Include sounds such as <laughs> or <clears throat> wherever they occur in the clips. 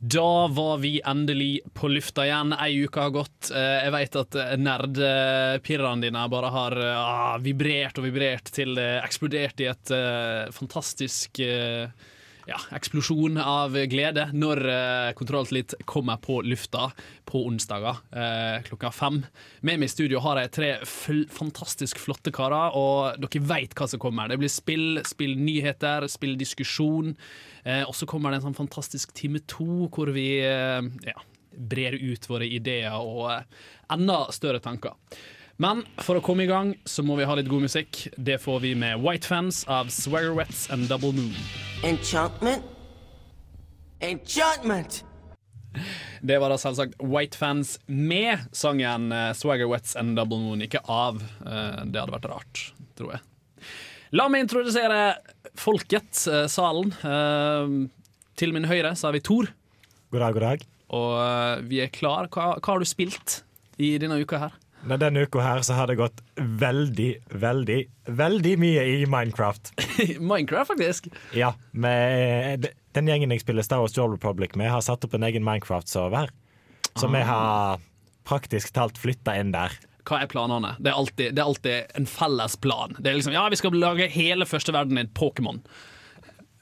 Da var vi endelig på lufta igjen. Ei uke har gått. Eh, Jeg vet at nerdpirrene dine bare har ah, vibrert og vibrert til det eksploderte i et uh, fantastisk eh, ja, eksplosjon av glede når uh, Kontrolltillit kommer på lufta på onsdager eh, klokka fem. Med meg i studio har jeg tre fantastisk flotte karer, og dere vet hva som kommer. Det blir spill, spill nyheter, spill diskusjon. Eh, og så kommer det en sånn fantastisk time to, hvor vi eh, ja, brer ut våre ideer og eh, enda større tanker. Men for å komme i gang så må vi ha litt god musikk. Det får vi med White Fans av Swearwets and Double Moon. Enchantment? Enchantment! Det var da selvsagt White Fans med sangen eh, Swaggerwets and Double Moon, ikke av. Eh, Det hadde vært rart, tror jeg. La meg introdusere folket, eh, salen. Til min høyre så har vi Tor, God dag, god dag. og vi er klar. Hva, hva har du spilt i denne uka her? Nei, Denne uka her så har det gått veldig, veldig, veldig mye i Minecraft. <laughs> Minecraft, faktisk. Ja, med Den gjengen jeg spiller Star Wars Joel Republic med, har satt opp en egen Minecraft-server. Så vi har praktisk talt flytta inn der. Hva er planene? Det er, alltid, det er alltid en felles plan. Det er liksom, ja, Vi skal lage hele første verden i Pokémon.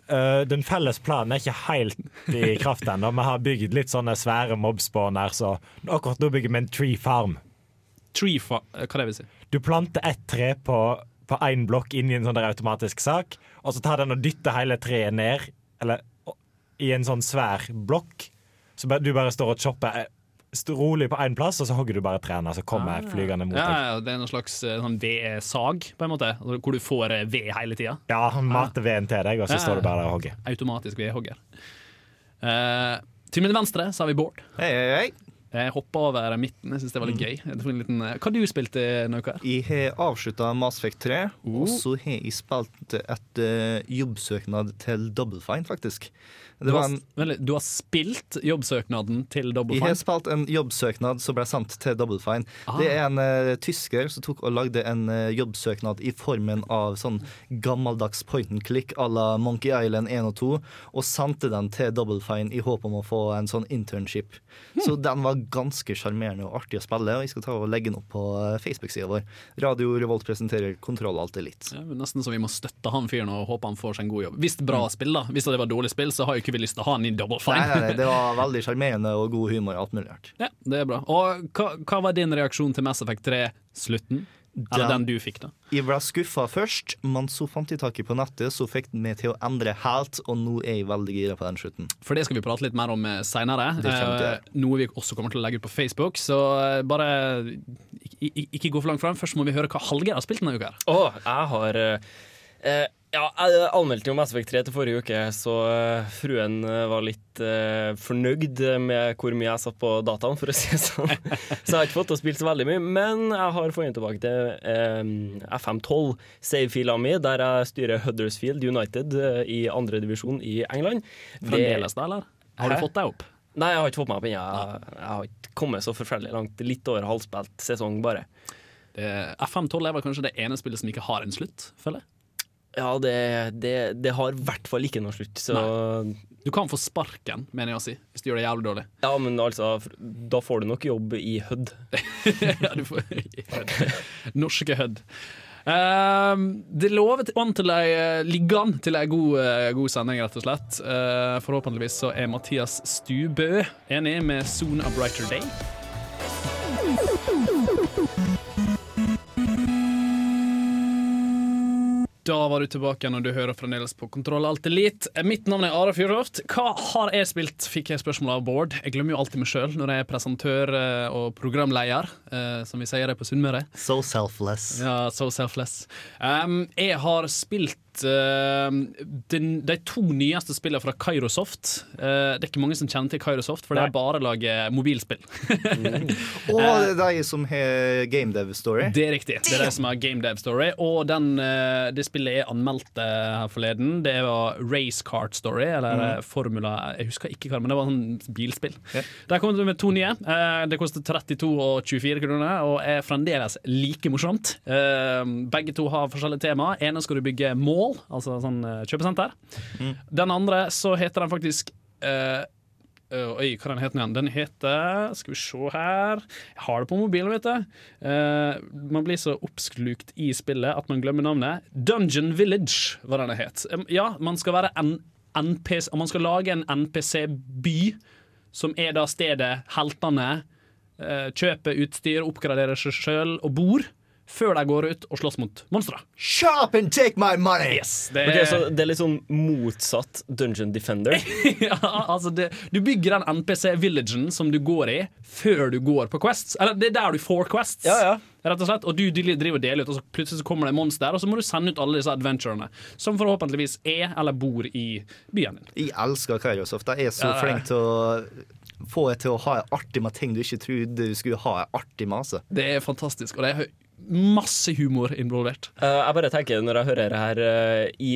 Uh, den felles planen er ikke helt i kraft ennå. Vi har bygd litt sånne svære mobspawner, så akkurat nå bygger vi en tree farm. Tree fa hva det vil si? Du planter ett tre på på én blokk inn i en sånn der automatisk sak, og så tar den og dytter hele treet ned eller, i en sånn svær blokk. Så du bare står og chopper eh, rolig på én plass, og så hogger du bare trærne, så kommer flygende mot deg. ja, det er en slags eh, sånn vedsag, på en måte, hvor du får eh, ved hele tida. Ja, han mater veden til deg, og så Ja, står du bare der og hogger. Automatisk vedhogger. Uh, til min venstre så har vi Bård. Hei, hei, hei. Jeg hoppa over midten. Jeg synes det var litt gøy. Får en liten, eh, hva har du spilt denne uka? Jeg har avslutta Mass Effect 3, Oh. og så har jeg spilt et uh, jobbsøknad til Double Fine, faktisk. Det Du var har, en, litt, du har spilt jobbsøknaden til Double Fine? jeg har spilt en jobbsøknad som ble sendt til Double Fine. Det er en uh, tysker som tok og lagde en uh, jobbsøknad i formen av sånn gammeldags point and click à la Monkey Island 1 og 2, og sendte den til Double Fine i håp om å få en sånn internship. Så den var ganske sjarmerende og artig å spille, og jeg skal ta og legge den opp på eh, Facebook-sida vår. Radio Revolt presenterer Kontroll alt litt. Ja, nesten så vi må støtte han fyren og håpe han får seg en god jobb. Hvis det bra spill, da. Hvis det var dårlig spill, så har jo ikke vi lyst til å ha han i Double Fine. nei, nei, det var <laughs> veldig sjarmerende og god humor og alt mulig rart. Ja, det er bra. Og hva, hva var din reaksjon til Mass Effect 3-slutten? Eller den Den- du fikk, da? Jeg ble skuffa først, men så fant jeg tak i på nettet, så fikk den meg til å endre helt, og nå er jeg veldig gira på den slutten. For det skal vi prate litt mer om seinere. Til å gjøre. noe vi også kommer til å legge ut på Facebook. Så eh, bare ik- ik- ikke gå for langt fram. Først må vi høre hva Hallgeir har spilt denne uka. Å, jeg har eh, eh, Ja, jeg anmeldte jo Mass Effect 3 til forrige uke, så eh, fruen eh, var litt uh, fornøyd med hvor mye jeg satt på dataen, for å si det sånn. <laughs> så jeg har ikke fått til å spille så veldig mye, men jeg har funnet tilbake til uh, FM12, save-fila mi, der jeg styrer Huddersfield United i i andredivisjon i England. Fremdeles, da, eller? Har du fått deg opp? Nei, jeg har ikke fått meg opp ennå. Jeg, jeg har ikke kommet så forferdelig langt. Litt over halvspilt sesong, bare. Det- FM12 er vel kanskje det ene spillet som ikke har en slutt, føler jeg. Ja, det, det, det har i hvert fall ikke noe slutt, så Du kan få sparken, mener jeg å si, hvis du gjør det jævlig dårlig. <laughs> Ja, men altså, da får du nok jobb i Hødd. <laughs> ja, du får i Hødd. Norske Hødd. Ehm, det lover an til ei eh, ligger an til ei god, eh, god sending, rett og slett. Uh, forhåpentligvis så er Mathias Stubø enig med Soon a Brighter Day. Da var du tilbake og du hører fremdeles på Kontroll Alt Elite. Mitt navn er Ara Fjørtoft. Hva har jeg spilt, fikk jeg spørsmål av Bård. Jeg glemmer jo alltid meg sjøl når jeg er presentør eh, og programleder, eh, som vi sier det på Sunnmøre. So selfless. Ja, so selfless. Um, jeg har spilt den, de to nyeste spillene fra Kairosoft. Eh, det er ikke mange som kjenner til Kairosoft, for det er bare å lage mobilspill. <laughs> Og det er de som har Game Dev Story. Det er riktig. Det er de som har Game Dev Story. Og den, eh, det spillet jeg anmeldte her forleden, det var Race Kart Story, eller mm. Formula Jeg husker ikke hva, men det var sånn bilspill. Ja. Der kom det med to nye. Eh, Det koster 32 og 24 kroner, og er fremdeles like morsomt. Eh, Begge to har forskjellige tema. Ene skal du bygge mål, altså sånn eh, kjøpesenter. Den andre så heter den faktisk øh, Oi, hva den heter den igjen? Den heter Skal vi se her Jeg har det på mobilen, vet du. Uh, man blir så oppslukt i spillet at man glemmer navnet. Dungeon Village var den det het. Um, Ja, man skal være en NPC Man skal lage en NPC-by, som er da stedet heltene uh, kjøper utstyr, oppgraderer seg sjøl og bor, før de går ut og slåss mot monstre. Shop and take my money! Yes, det Ok, er så det er litt sånn motsatt Dungeon Defender. <laughs> ja, altså det, Du bygger den NPC-villagen som du går i, før du går på Quests. Eller det er der du får Quests. Ja, ja. Rett og slett, og du driver og deler ut, og så plutselig så kommer det et monster, og så må du sende ut alle disse adventurene, som forhåpentligvis er eller bor i byen din. Jeg elsker Kairosoft. De er så Ja. flinke til å få deg til å ha det artig med ting du ikke trodde du skulle ha det artig med. Altså. Det er fantastisk, og det er masse humor involvert. Uh, jeg bare tenker når jeg hører det her uh, i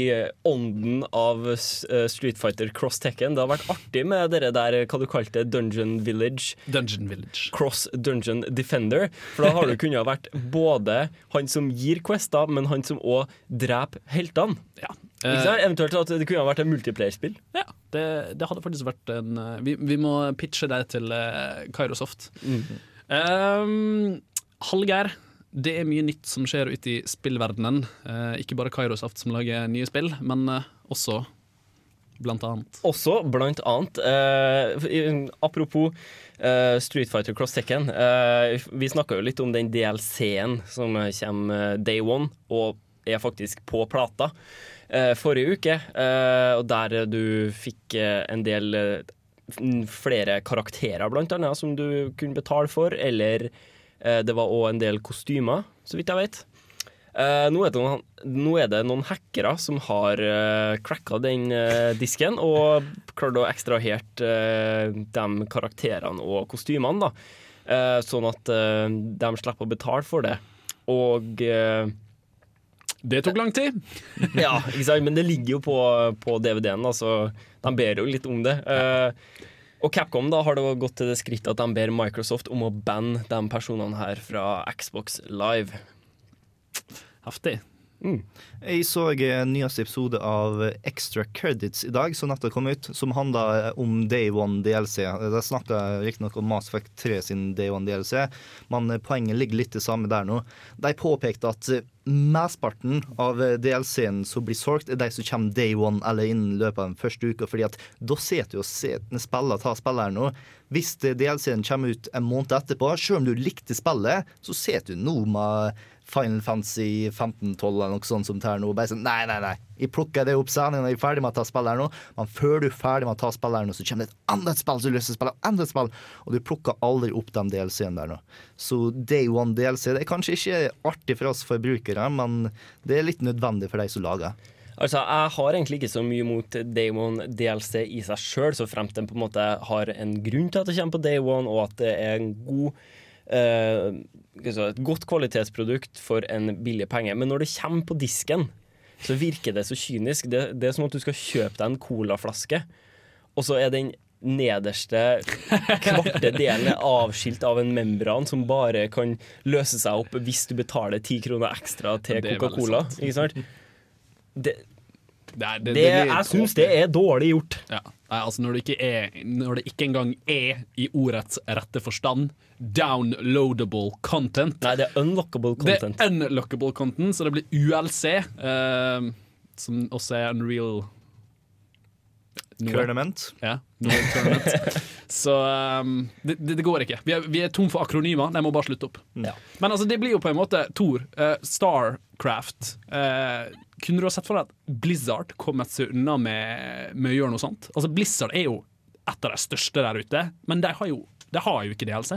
ånden av eh, Street Fighter Cross Tekken Det har vært artig med dere der, hva du kalte Dungeon Village Dungeon Village. Cross Dungeon Defender. For da har du <laughs> kunnet vært både han som gir quester, men han som òg dreper heltene. Ja. Eventuelt at det kunne vært et multiplayerspill. ja det, det hadde faktisk vært en Vi, vi må pitche deg til uh, Kairosoft. Um, Hallgeir, det er mye nytt som skjer ute i spillverdenen. Eh, ikke bare Kairosaft som lager nye spill, men eh, også blant annet. Også, blant annet eh, Apropos eh, Street Fighter Cross Second. eh, vi snakka jo litt om den DLC-en som kommer day one, og er faktisk på plata. eh, forrige uke, eh, og der du fikk eh, en del eh, flere karakterer, blant annet, som du kunne betale for, eller eh, det var òg en del kostymer, så vidt jeg vet. Eh, nå, er det noen, er hackere som har uh, cracka den eh, disken og klart å ekstrahert uh, de karakterene og kostymene, da. Eh, sånn at eh, de slipper å betale for det. Og eh, Det tok lang tid. ja? Men det ligger jo på, på DVD-en, så de ber jo litt om det. Eh, og Capcom da har det gått til det skrittet at de ber Microsoft om å banne de personene her fra Xbox Live. Heftig. Jeg så en nyeste episode av Extra Credits i dag, som nettopp kom ut, som handla om Day One DLC. De snakka riktignok om Mass Effect 3 sin Day One DLC, men poenget ligger litt det samme der nå. De påpekte at mesteparten av DLC-en som blir solgt, er de som kommer Day One eller innen løpet av den første uka, fordi at da sitter jo spiller, ta spilleren nå. Hvis DLC-en kommer ut en måned etterpå, selv om du likte spillet, så sitter du nå med Final Fantasy 15-12 eller noe sånt som her nå. Bare sånn, nei, nei, nei. Jeg plukker det opp senere når jeg er ferdig med å ta spill her nå. Men før du er ferdig med å ta spill her nå, så kommer det et annet spill som du har lyst til å spille. Enda spill. Og du plukker aldri opp de DLC-ene der nå. Så Day One DLC det er kanskje ikke artig for oss forbrukere, men det er litt nødvendig for de som lager. Altså, Jeg har egentlig ikke så mye mot Day One DLC i seg sjøl, så fremt den på en måte har en grunn til at det kommer på Day One, og at det er en god eh, et godt kvalitetsprodukt for en billig penge. Men når det kommer på disken, så virker det så kynisk. Det, det er som at du skal kjøpe deg en colaflaske, og så er den nederste kvarte delen er avskilt av en membran som bare kan løse seg opp hvis du betaler ti kroner ekstra til Coca-Cola. Ikke sant? Det, Det, er- det, det, jeg syns det er dårlig gjort. Ja. Nei, altså når det, ikke er, når det ikke engang er i ordets rette forstand downloadable content. Nei, det er unlockable content. Det er unlockable content, så det blir ULC, eh, som også er Unreal. Tournament. Ja, Unreal Tournament. <laughs> så um, det, det, går ikke. Vi er, vi er tom for akronymer, de må bare slutte opp. Ja. Men altså, det blir jo på en måte Thor, eh, Starcraft eh, Kunne du ha sett for deg at Blizzard kommet seg unna med, med å gjøre noe sånt? Altså, Blizzard er jo et av de største der ute, men de har jo, de har jo ikke DLC.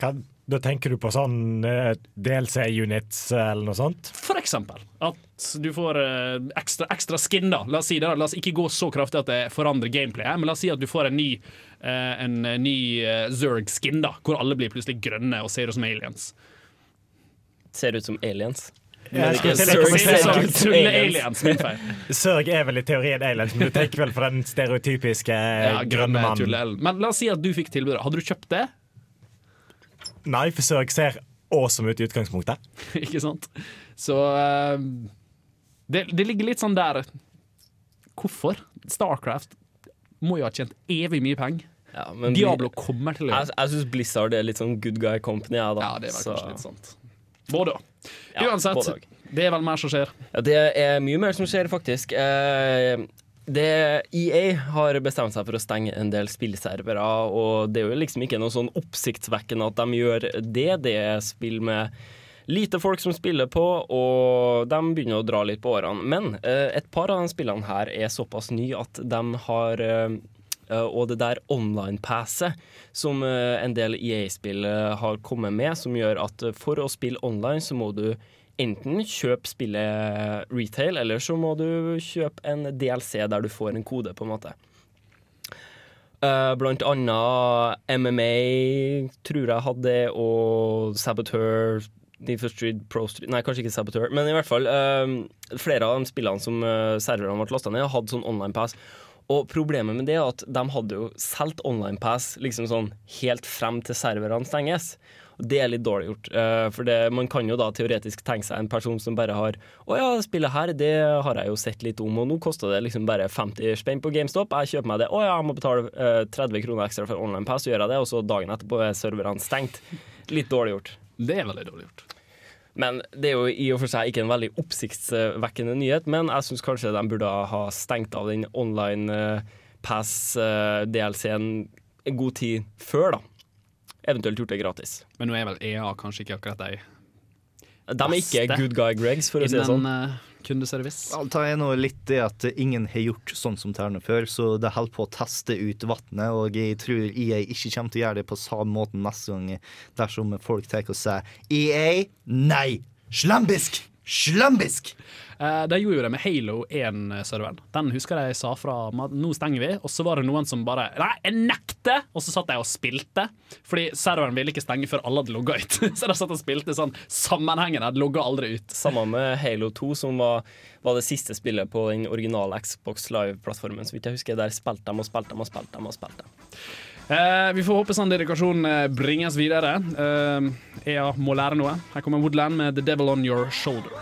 Hva? Da tenker du på sånn eh, DLC-units eller noe sånt? For eksempel at du får eh, ekstra, ekstra skin. da La oss si det da, La oss ikke gå så kraftig at det forandrer gameplayet, men la oss si at du får en ny, eh, en eh, ny eh, Zerg-skin, da hvor alle blir plutselig grønne og ser ut som aliens. Ser ut som aliens. Feil. <laughs> Zerg er vel i teorien aliens, men du tenker vel på den stereotypiske Ja, grønne mannen. Men la oss si at du fikk tilbudet. Hadde du kjøpt det? Nei, for Søk ser awesome ut i utgangspunktet. <laughs> ikke sant? Så uh, det, det ligger litt sånn der Hvorfor? Starcraft må jo ha tjent evig mye penger. Ja, men Diablo kommer til å Jeg, jeg syns Blizzard er litt sånn good guy company. Ja, da. Ja, det var Så- kanskje litt sant. Både òg. Ja, Uansett, både det er vel mer som skjer. Ja, det er mye mer som skjer, faktisk. Eh, det, EA har bestemt seg for å stenge en del spillservere, og det er jo liksom ikke noe sånn oppsiktsvekkende at de gjør det. Det er spill med lite folk som spiller på, og de begynner å dra litt på årene. Men eh, et par av de spillene her er såpass nye at de har eh, og det der online-passet som eh, en del EA-spill eh, har kommet med, som gjør at eh, for å spille online så må du enten kjøp spillet retail, eller så må du kjøpe en DLC der du får en kode, på en måte. Uh, Blant annet MMA, tror jeg hadde, og Saboteur Need for Street Pro Street Nei, kanskje ikke Saboteur, men i hvert fall Uh, flere av de spillene som uh, serverne ble lasta ned, hadde sånn online pass. Og problemet med det er at de hadde jo solgt online pass liksom sånn helt frem til serverne stenges. Det er litt dårlig gjort. eh, for det, man kan jo da teoretisk tenke seg en person som bare har Å ja, spillet her, det har jeg jo sett litt om, og nå koster det liksom bare 50 spenn på GameStop. Jeg kjøper meg det. Å ja, jeg må betale eh, 30 kroner ekstra for online pass, så gjør jeg det, og så dagen etterpå er serverne stengt. Litt dårlig gjort. Det er veldig dårlig gjort. Men det er jo i og for seg ikke en veldig oppsiktsvekkende nyhet, men jeg syns kanskje de burde ha stengt av den online eh, pass-DLC-en en god tid før, da. Eventuelt gjort det gratis. Men nå er vel EA kanskje ikke akkurat de De er ikke good guy Gregs, for å si det sånn. eh, kundeservice. Alta er nå litt det at ingen har gjort sånn som Terne før, så det holder på å teste ut vannet, og jeg tror EA ikke kommer til å gjøre det på samme måten neste gang dersom folk tar og sier EA, nei! Slambisk! Slambisk! Eh, de gjorde jo det med Halo 1-serveren. Den husker jeg sa fra nå stenger vi, og så var det noen som bare Nei, jeg nekter! Og så satt jeg og spilte, fordi serveren ville ikke stenge før alle hadde logga ut. <laughs> så de satt og spilte sånn sammenhengende, de logga aldri ut. Samme med Halo 2, som var, var det siste spillet på den originale Xbox Live-plattformen. Så vidt jeg husker, der spilte de og spilte de og spilte de. og spilte de. Eh, vi får håpe sånn dedikasjon eh, bringes videre. Eh, EA må lære noe. Her kommer Woodland med The Devil On Your Shoulder.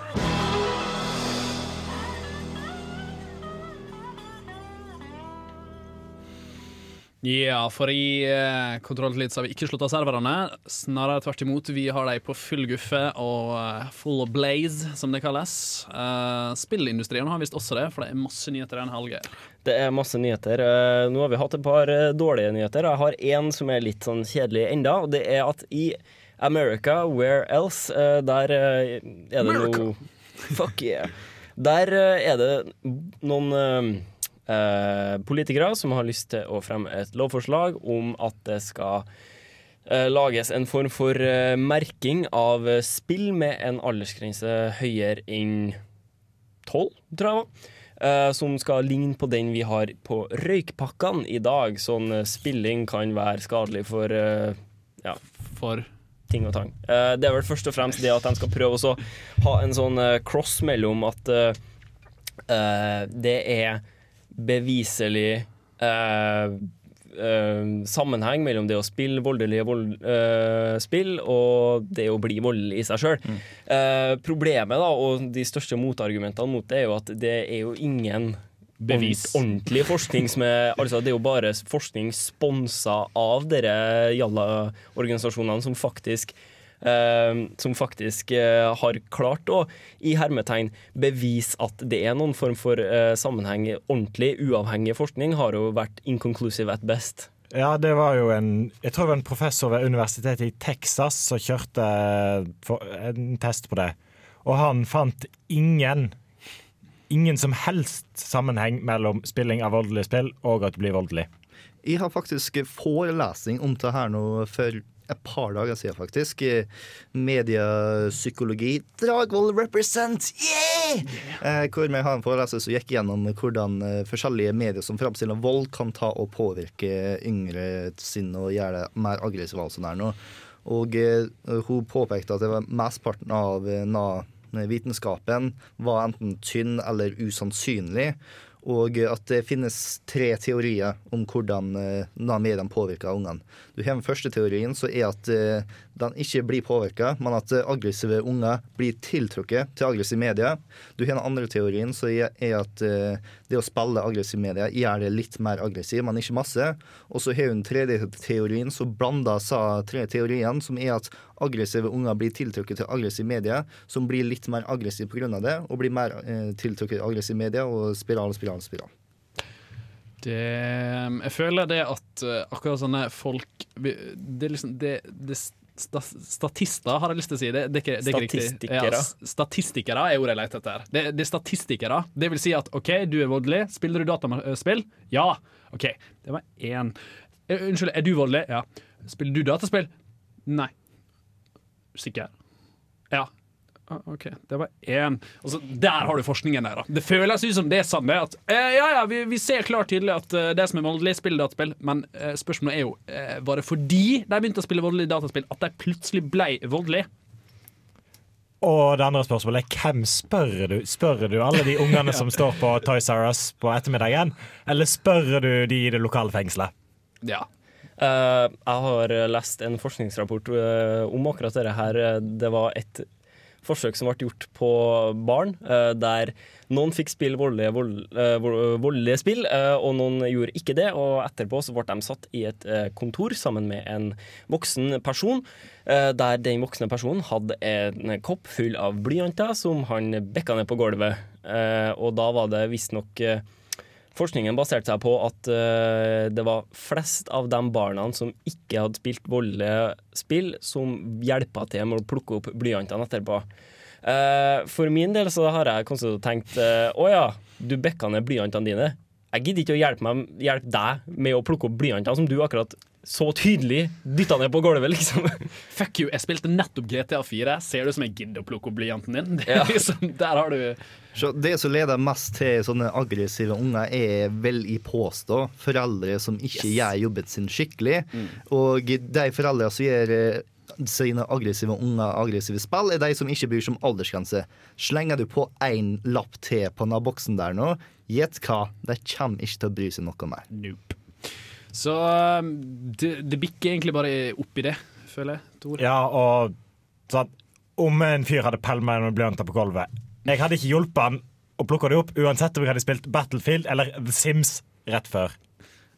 Ja, for i uh, Kontroll så har vi ikke slått av serverne. Snarere tvert imot. Vi har dem på full guffe og eh, full of blaze, som det kalles. Uh, spillindustrien har visst også det, for det er masse nyheter denne helga. Det er masse nyheter. Eh, Nå har vi hatt et par eh, dårlige nyheter. Jeg har én som er litt sånn kjedelig enda, og det er at i America, where else, eh, der eh, er det noe Fuck yeah. Der eh, er det noen eh, politikere som har lyst til å fremme et lovforslag om at det skal eh, lages en form for eh, merking av spill med en aldersgrense høyere enn 12, tror jeg var. Som skal ligne på den vi har på røykpakkene i dag. Sånn spilling kan være skadelig for ja, For ting og tang. Det er vel først og fremst det at de skal prøve å ha en sånn cross mellom at det er beviselig eh, eh, sammenheng mellom det å spille voldelige vold, eh, spill og det å bli voldelig i seg sjøl. problemet da, og de største motargumentene mot det er jo at det er jo ingen Bevis. ordentlig forskning som er <laughs> Altså, det er jo bare forskning sponsa av dere jalla-organisasjonene som faktisk eh, som faktisk eh, har klart å i hermetegn bevise at det er noen form for eh, sammenheng. Ordentlig, uavhengig forskning har jo vært inconclusive at best. Ja, det var jo en Jeg tror det var en professor ved universitetet i Texas som kjørte en test på det. Og han fant ingen Ingen som helst sammenheng mellom spilling av voldelig spill og at du blir voldelig. Jeg har faktisk forelesning om det her nå for et par dager siden, faktisk. Eh, Mediepsykologi. Dragvoll represent! Yeah! yeah! hvor vi har en foreleser som gikk gjennom hvordan eh, forskjellige medier som framstiller vold, kan ta og påvirke yngre sinn og gjøre det mer aggressive. og sånn her nå. Og eh, hun påpekte at det var mesteparten av eh, na, vitenskapen var enten tynn eller usannsynlig. Og at det finnes tre teorier om hvordan eh, na mediene påvirker ungene. Du har Den første teorien så er at eh, den ikke blir påvirka, men at eh, aggressive unger blir tiltrukket til aggressive medier. Du har den andre teorien så er at eh, det å spille aggressive medier gjør det litt mer aggressiv, men ikke masse. Og så har hun tredje teorien som blander sa tre teoriene, som er at aggressive unger blir tiltrukket til aggressive medier, som blir litt mer aggressive pga. det, og blir mer eh, tiltrukket til aggressive medier, og spiral, spiral, spiral. Det, jeg føler det at akkurat sånne folk Det liksom det, det sta, Statister, har jeg lyst til å si. Det, det det, det er. Statistikere. Ja, statistikere er ordet jeg leter etter. Det, det er statistikere. Det vil si at OK, du er voldelig. Spiller du dataspill? Ja. OK, det var én. Eh, Unnskyld, er du voldelig? Ja. Spiller du dataspill? Nei. Sikker? Ja. Ah, OK, det var én. Altså, der har du forskningen der. da Det føles ut som det er sant. At, eh, ja, ja, vi, vi ser klart tydelig at uh, det som er voldelig, spiller dataspill. Men uh, spørsmålet er jo uh, Var det fordi de begynte å spille voldelig dataspill, at de plutselig ble voldelige? Og det andre spørsmålet er hvem spør du? Spør du alle de ungene <laughs> som står på Toys R Us på ettermiddagen, eller spør du de i det lokale fengselet? Ja. Uh, jeg har lest en forskningsrapport uh, om akkurat dette her. Det var et forsøk som ble gjort på barn, eh, der noen fikk spille voldelige, vold, eh, voldelige spill, eh, og noen gjorde ikke det. Og etterpå så ble de satt i et kontor sammen med en voksen person, der den voksne personen hadde en kopp full av blyanter som han bekka ned på gulvet. Og da var det visstnok eh, Forskningen baserte seg på at eh, det var flest av de barna som ikke hadde spilt voldelige spill, som hjelpa til med å plukke opp blyantene etterpå. Eh, for min del så har jeg konstant tenkt eh, å ja, du bekka ned blyantene dine. Jeg gidder ikke å hjelpe, meg, hjelpe deg med å plukke opp blyantene som du akkurat så tydelig dytta ned på gulvet, liksom. <laughs> Fuck you, jeg spilte nettopp GTA 4. Ser du som jeg gidder å plukke opp blyanten din? Det Ja. liksom, der har du Så det som leder mest til sånne aggressive unger, er vel i påstå foreldre som ikke gjør jobben sin skikkelig. Og de foreldrene som gjør eh, sine aggressive unger aggressive spill, er de som ikke bryr seg om aldersgrense. Slenger du på én lapp til på denne boksen der nå, gjett hva, de kommer ikke til å bry seg noe mer. Nope. Så um, det, det bikker egentlig bare oppi det, føler jeg. Tor. Ja, og sånn, om en fyr hadde pælma en blyanter på gulvet Jeg hadde ikke hjulpet han å plukke det opp, uansett om jeg hadde spilt Battlefield eller The Sims rett før.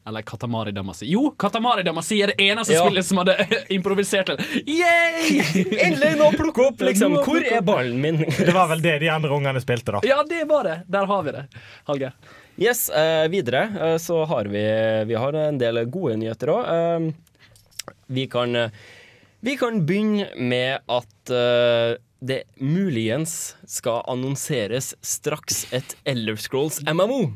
Eller Katamari Damacy. Jo, Katamari Damacy er det eneste Ja. spillet som hadde <laughs> improvisert. Yay! <laughs> Endelig nå plukke opp, liksom. Hvor er ballen min? Det var vel det de andre ungene spilte, da. Ja, det var det. Der har vi det. Hallgeir. Yes, eh, videre eh, så har vi Vi har en del gode nyheter òg. eh, Vi kan begynne med at det muligens skal annonseres straks et Elder Scrolls MMO.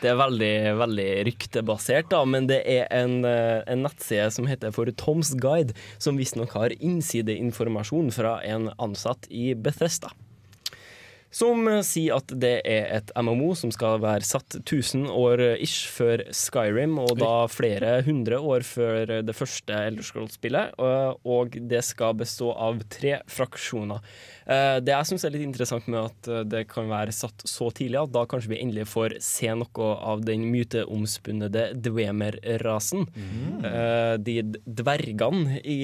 Det er veldig, veldig ryktebasert, da, men det er en, en nettside som heter for Toms Guide, som visstnok har innsideinformasjon fra en ansatt i Bethesda som eh, sier at det er et MMO som skal være satt 1000 år eh, ish før Skyrim, og da flere hundre år før det første Elderscroll-spillet. Og det skal bestå av tre fraksjoner. Eh, Det jeg syns er litt interessant med at eh, det kan være satt så tidlig, at da kanskje vi endelig får se noe av den myteomspunnede dwemer-rasen. Mm. De dvergene i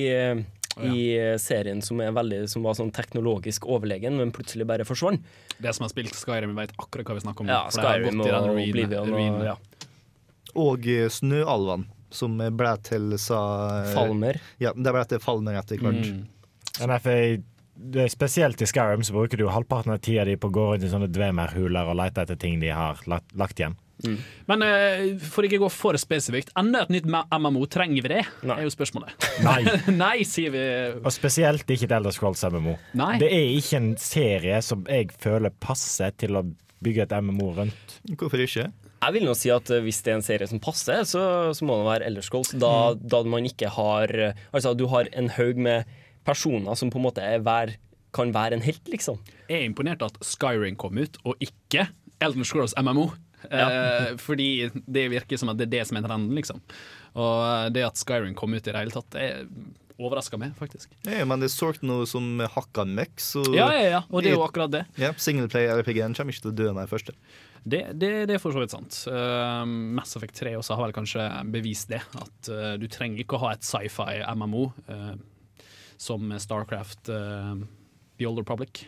i serien som, er veldig, som var sånn teknologisk overlegen, men plutselig bare forsvant. Det som har spilt Skyrim, vet akkurat hva vi snakker om. Ja, for det har Skyrim og, og Oblivion og ja. Og eh, Snøalvene, som ble til sa eh, Falmer. Ja, det ble til Falmer etter hvert. Mm. Er spesielt i Skyrim så bruker du halvparten av tida di på å gå rundt i sånne dvemerhuler og lete etter ting de har lagt, lagt igjen. Men uh, for ikke å gå for spesifikt, enda et nytt MMO, trenger vi det? Nei. er jo spørsmålet. <laughs> Nei. <laughs> Nei, sier vi. Og spesielt ikke et Elder Scrolls MMO. Nei. Det er ikke en serie som jeg føler passer til å bygge et MMO rundt. Hvorfor ikke? Jeg vil nå si at eh, hvis det er en serie som passer, så, så må det være Elder Scrolls. Da, da man ikke har eh, Altså, du har en haug med personer som på en måte er hver, kan være en helt, liksom. Jeg er imponert at Skyring kom ut, og ikke Elden Scrolls MMO. Eh, fordi det virker som at det er det som er trenden, liksom. Og eh, det at Skyrim kom ut i det hele tatt, det overraska meg, faktisk. Ja, men det er solgt noe som hakka møkk, så Ja, ja, ja, og det er jo akkurat det. ja, Singleplay-RPG-en kommer ikke til å dø det første. Det, det, det er for så vidt sant. Uh, Mass Effect 3 også har vel kanskje bevist det. At uh, du trenger ikke å ha et sci-fi MMO uh, som Starcraft uh, The Old Republic.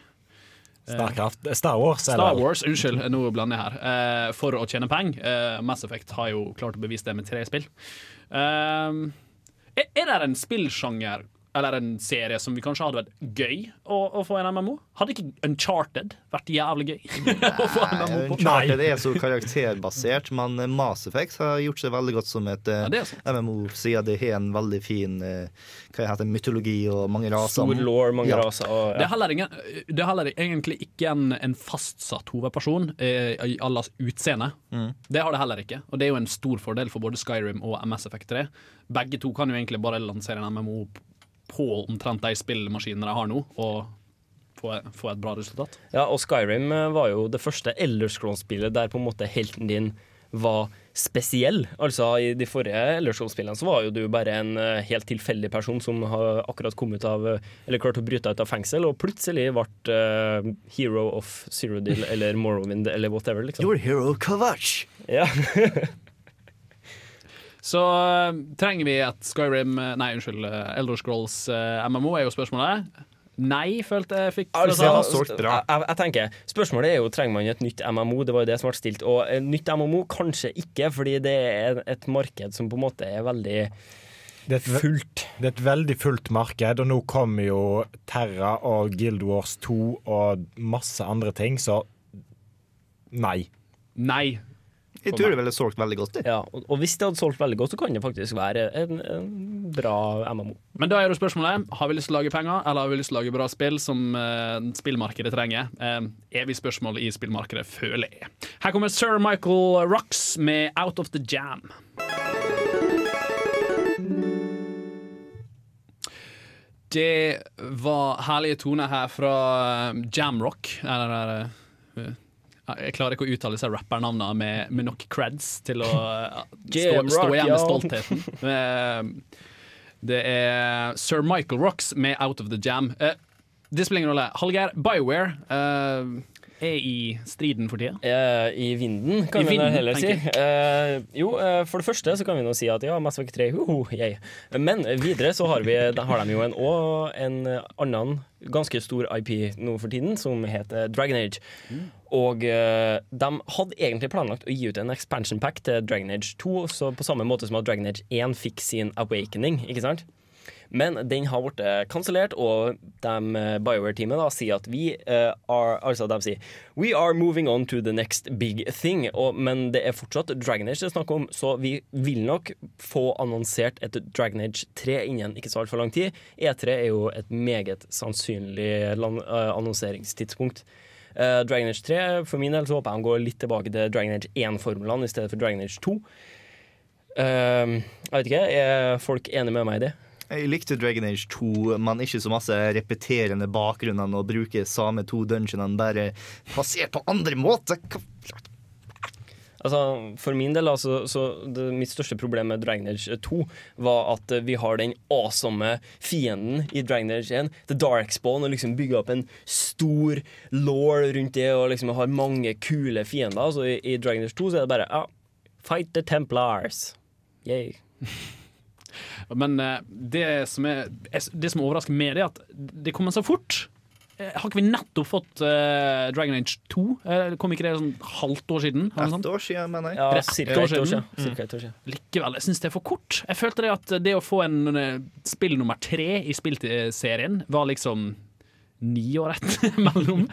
Starcraft, Star Wars, Star eller? Wars, unnskyld, nå blander jeg her. Uh, for å tjene penger. Uh, Mass Effect har jo klart å bevise det med tre spill. Uh, er det en spillsjanger eller en serie som vi kanskje hadde vært gøy å, å få en MMO? Hadde ikke Uncharted vært jævlig gøy? <laughs> å få en MMO på? Uncharted er så karakterbasert, men eh, Mass Effect har gjort seg veldig godt som et eh, Ja, er. MMO, siden det har en veldig fin eh, hva heter det, mytologi og mange raser. Stor lore, mange Ja. raser. Og, Det er heller, ingen, det er heller egentlig ikke en, en fastsatt hovedperson eh, i allas utseende. Det har det heller ikke, og det er jo en stor fordel for både Skyrim og Mass Effect 3. Begge to kan jo egentlig bare lansere en MMO på omtrent de spillmaskinene de har nå, og få, få et bra resultat. Ja, og Skyrim eh, var jo det første Elder Scrolls-spillet der på en måte helten din var spesiell. Altså I de forrige Elder Scrolls-spillene så var jo du bare en eh, helt tilfeldig person som har akkurat kommet av eh, Eller klart å bryte ut av fengsel, og plutselig ble uh, hero of Zero Deal eller Morrowind eller whatever. liksom. Your hero Kavach! Ja. <laughs> Så eh, trenger vi et Skyrim eh, Nei, unnskyld, eh, Elder Scrolls MMO, er jo spørsmålet. Nei, følte jeg fikk Altså. Jeg, jeg, jeg tenker, Spørsmålet er jo trenger man et nytt MMO. Det var jo det som ble stilt. Og et nytt MMO kanskje ikke, fordi det er et marked som på en måte er veldig Det er, fullt. det er et veldig fullt marked, og nå kommer jo Terra og Guild Wars 2 og masse andre ting, så nei. Nei. Jeg tror det ville solgt veldig godt. Det. Ja, og, og hvis det hadde solgt veldig godt, så kan det faktisk være en, en bra MMO. Men da er jo spørsmålet Har vi lyst til å lage penger, eller har vi lyst til å lage bra spill som eh, spillmarkedet trenger? Eh, evig spørsmål i spillmarkedet, føler jeg. Her kommer Sir Michael Rocks med Out of the Jam. Det var herlige toner her fra eh, Jamrock. Eller eh, jeg klarer ikke å uttale disse rappernavnene med, med nok creds til å stå, stå igjen med stoltheten. Eh, Det er Sir Michael Rocks med Out of the Jam. Eh, det spiller ingen rolle. Hallgeir, Bioware eh, er i striden for tida. Eh, I vinden, kan I vi vinden, heller si. Eh, jo, eh, for det første så kan vi nå si at ja, Mass Effect 3, hoho, yay. Men videre så har, vi, har de jo en, og en annen ganske stor IP nå for tiden, som heter Dragon Age. Og uh, de hadde egentlig planlagt å gi ut en expansion pack til Dragon Age 2, så på samme måte som at Dragon Age 1 fikk sin awakening, ikke sant? Men den har blitt kansellert, og de, eh, BioWare-teamet sier at vi uh, are Altså, de sier We are moving on to the next big thing. Og, men det er fortsatt Dragon Age det er snakk om, så vi vil nok få annonsert et Dragon Age 3 innen ikke så altfor lang tid. E3 er jo et meget sannsynlig eh, annonseringstidspunkt. Uh, Dragon Age 3, for min del så håper jeg de går litt tilbake til Dragon Age 1-formlene i stedet for Dragon Age 2. Uh, jeg vet ikke, er folk enige med meg i det? Jeg likte Dragon Age 2, men ikke så masse repeterende bakgrunner og bruke samme to dungeonene bare passert på andre måter. Altså, for min del, altså, så det, mitt største problem med Dragon Age 2 var at vi har den awesome fienden i Dragon Age 1, The Darkspawn, og liksom bygger opp en stor law rundt det og liksom har mange kule fiender. Altså, i, I Dragon Age 2 så er det bare ja, fight the Templars. Yay. <laughs> Men eh, det som, er, det som overrasker meg, er at det kommer så fort. Eh, Har ikke vi nettopp fått uh, Dragon Age 2? Uh, kom ikke det sånn halvt år siden? eller noe sånt? Et år siden, mener jeg. Ja, Rett cirka år et år siden. Mm. Cirka et år siden. Likevel, jeg syns det er for kort. Jeg følte det at det å få en spill nummer tre i spillserien var liksom ni år etter <laughs> mellom.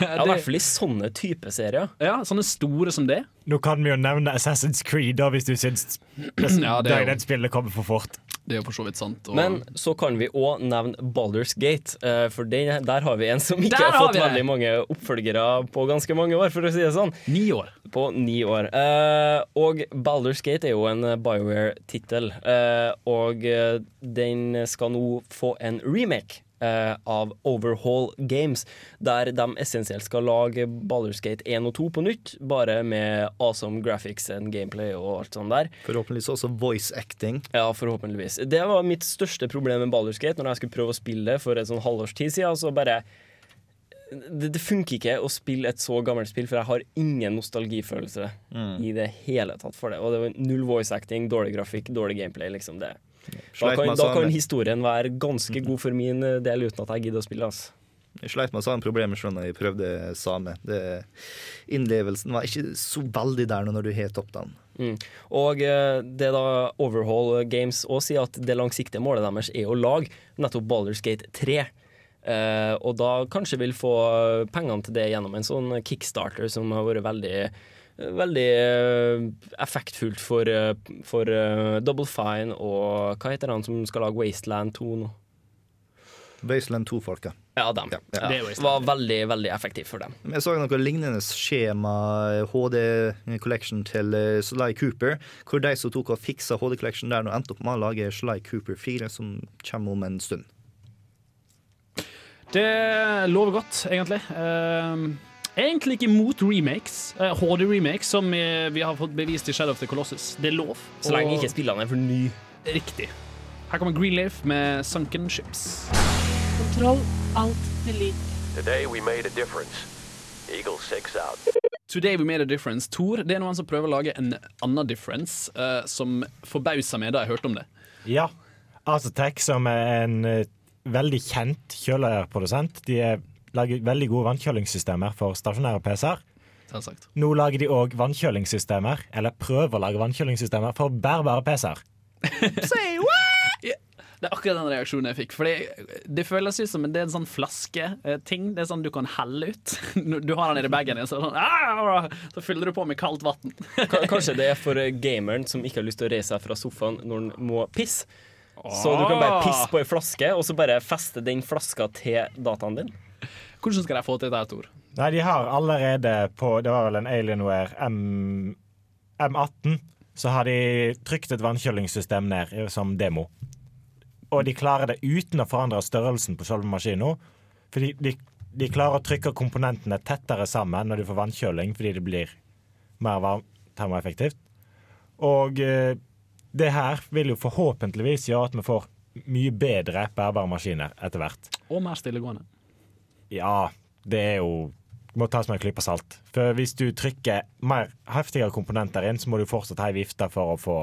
Ja, I hvert fall i sånne type serier. Ja, sånne store som det. Nå kan vi jo nevne Assassin's Creed, da, hvis du syns Ja, det er jo- det spillet kommer for fort. Det er jo for så vidt sant. og- Men så kan vi òg nevne Baldur's Gate, eh, for det, der har vi en som ikke Der har fått veldig mange oppfølgere på ganske mange år, for å si det sånn. Ni år. På ni år. Eh, og Baldur's Gate er jo en BioWare-tittel, eh, og den skal nå få en remake. Eh, av Overhaul Games, der de essensielt skal lage Baldur's Gate 1 og 2 på nytt, bare med awesome graphics and gameplay og alt sånt der. Forhåpentligvis også voice acting. Ja, forhåpentligvis. Det var mitt største problem med Baldur's Gate når jeg skulle prøve å spille det for et sånn halvårs tid siden. Så bare det, det funker ikke å spille et så gammelt spill, for jeg har ingen nostalgifølelse i det hele tatt for det. Og det var null voice acting, dårlig grafikk, dårlig gameplay. liksom det. Da kan, da kan historien være ganske god for min eh, del uten at jeg gidder å spille. Altså. Jeg sleit med samme problemer selv når jeg prøvde same. Det, innlevelsen var ikke så veldig der når du har opp den. Mm. Og eh, det da Overhaul Games også sier at det langsiktige målet deres er å lage nettopp Baldur's Gate 3. Eh, og da kanskje vil få pengene til det gjennom en sånn kickstarter som har vært veldig Veldig eh, effektfullt for, eh, for eh, Double Fine og hva heter han som skal lage Wasteland 2 nå? Wasteland 2-folket. Ja, dem. Ja, ja. Ja, Det var veldig, veldig effektivt for dem. Jeg så noe lignende skjema, HD Collection til Sly Cooper, hvor de som tok og fiksa HD Collection der, nå endte opp med å lage Sly Cooper 4, som kommer om en stund. Det lover godt, egentlig. Eh, egentlig ikke imot remakes. eh, HD-remakes, som eh, vi har fått bevist i Shadow of the Colossus. Det er lov. Så lenge Og- ikke spillene er for ny. Riktig. Her kommer Greenleaf med Sunken Ships. Kontroll, Alt Delete. Today we made a difference. Eagle 6 out. Today We Made a Difference. Tor, det er noen som prøver å lage en annen difference, uh, som forbausa meg da jeg hørte om det. Ja. Azotec, som er en uh, veldig kjent kjølerprodusent, de er, lager veldig gode vannkjølingssystemer for stasjonære PC-er. Nå lager de òg vannkjølingssystemer, eller prøver å lage vannkjølingssystemer for bærbare PC-er. <laughs> Det er akkurat den reaksjonen jeg fikk. Fordi det, det føles ut som det er en sånn flasketing. Det er sånn du kan helle ut. <laughs> Du har den i bagen din, så, sånn, «Ah!» så fyller du på med kaldt vann. Ka- Kanskje det er for eh, <laughs> gameren som ikke har lyst til å reise seg fra sofaen når han må pisse. Så du kan bare pisse på ei flaske, og så bare feste den flaska til dataen din. Hvordan skal de få til dette, Tor? Nei, de har allerede på Det var vel en Alienware M, M18. Så har de trykt et vannkjølingssystem ned som demo. Og de klarer det uten å forandre størrelsen på selve maskinen. Fordi de, de klarer å trykke komponentene tettere sammen når de får vannkjøling, fordi det blir mer varm, termoeffektivt. Og eh, det her vil jo forhåpentligvis gjøre at vi får mye bedre bærbare maskiner etter hvert. Og mer stillegående. Ja, det er jo må tas med en klype salt. For hvis du trykker mer heftigere komponenter inn, så må du fortsatt ha ei vifte for å få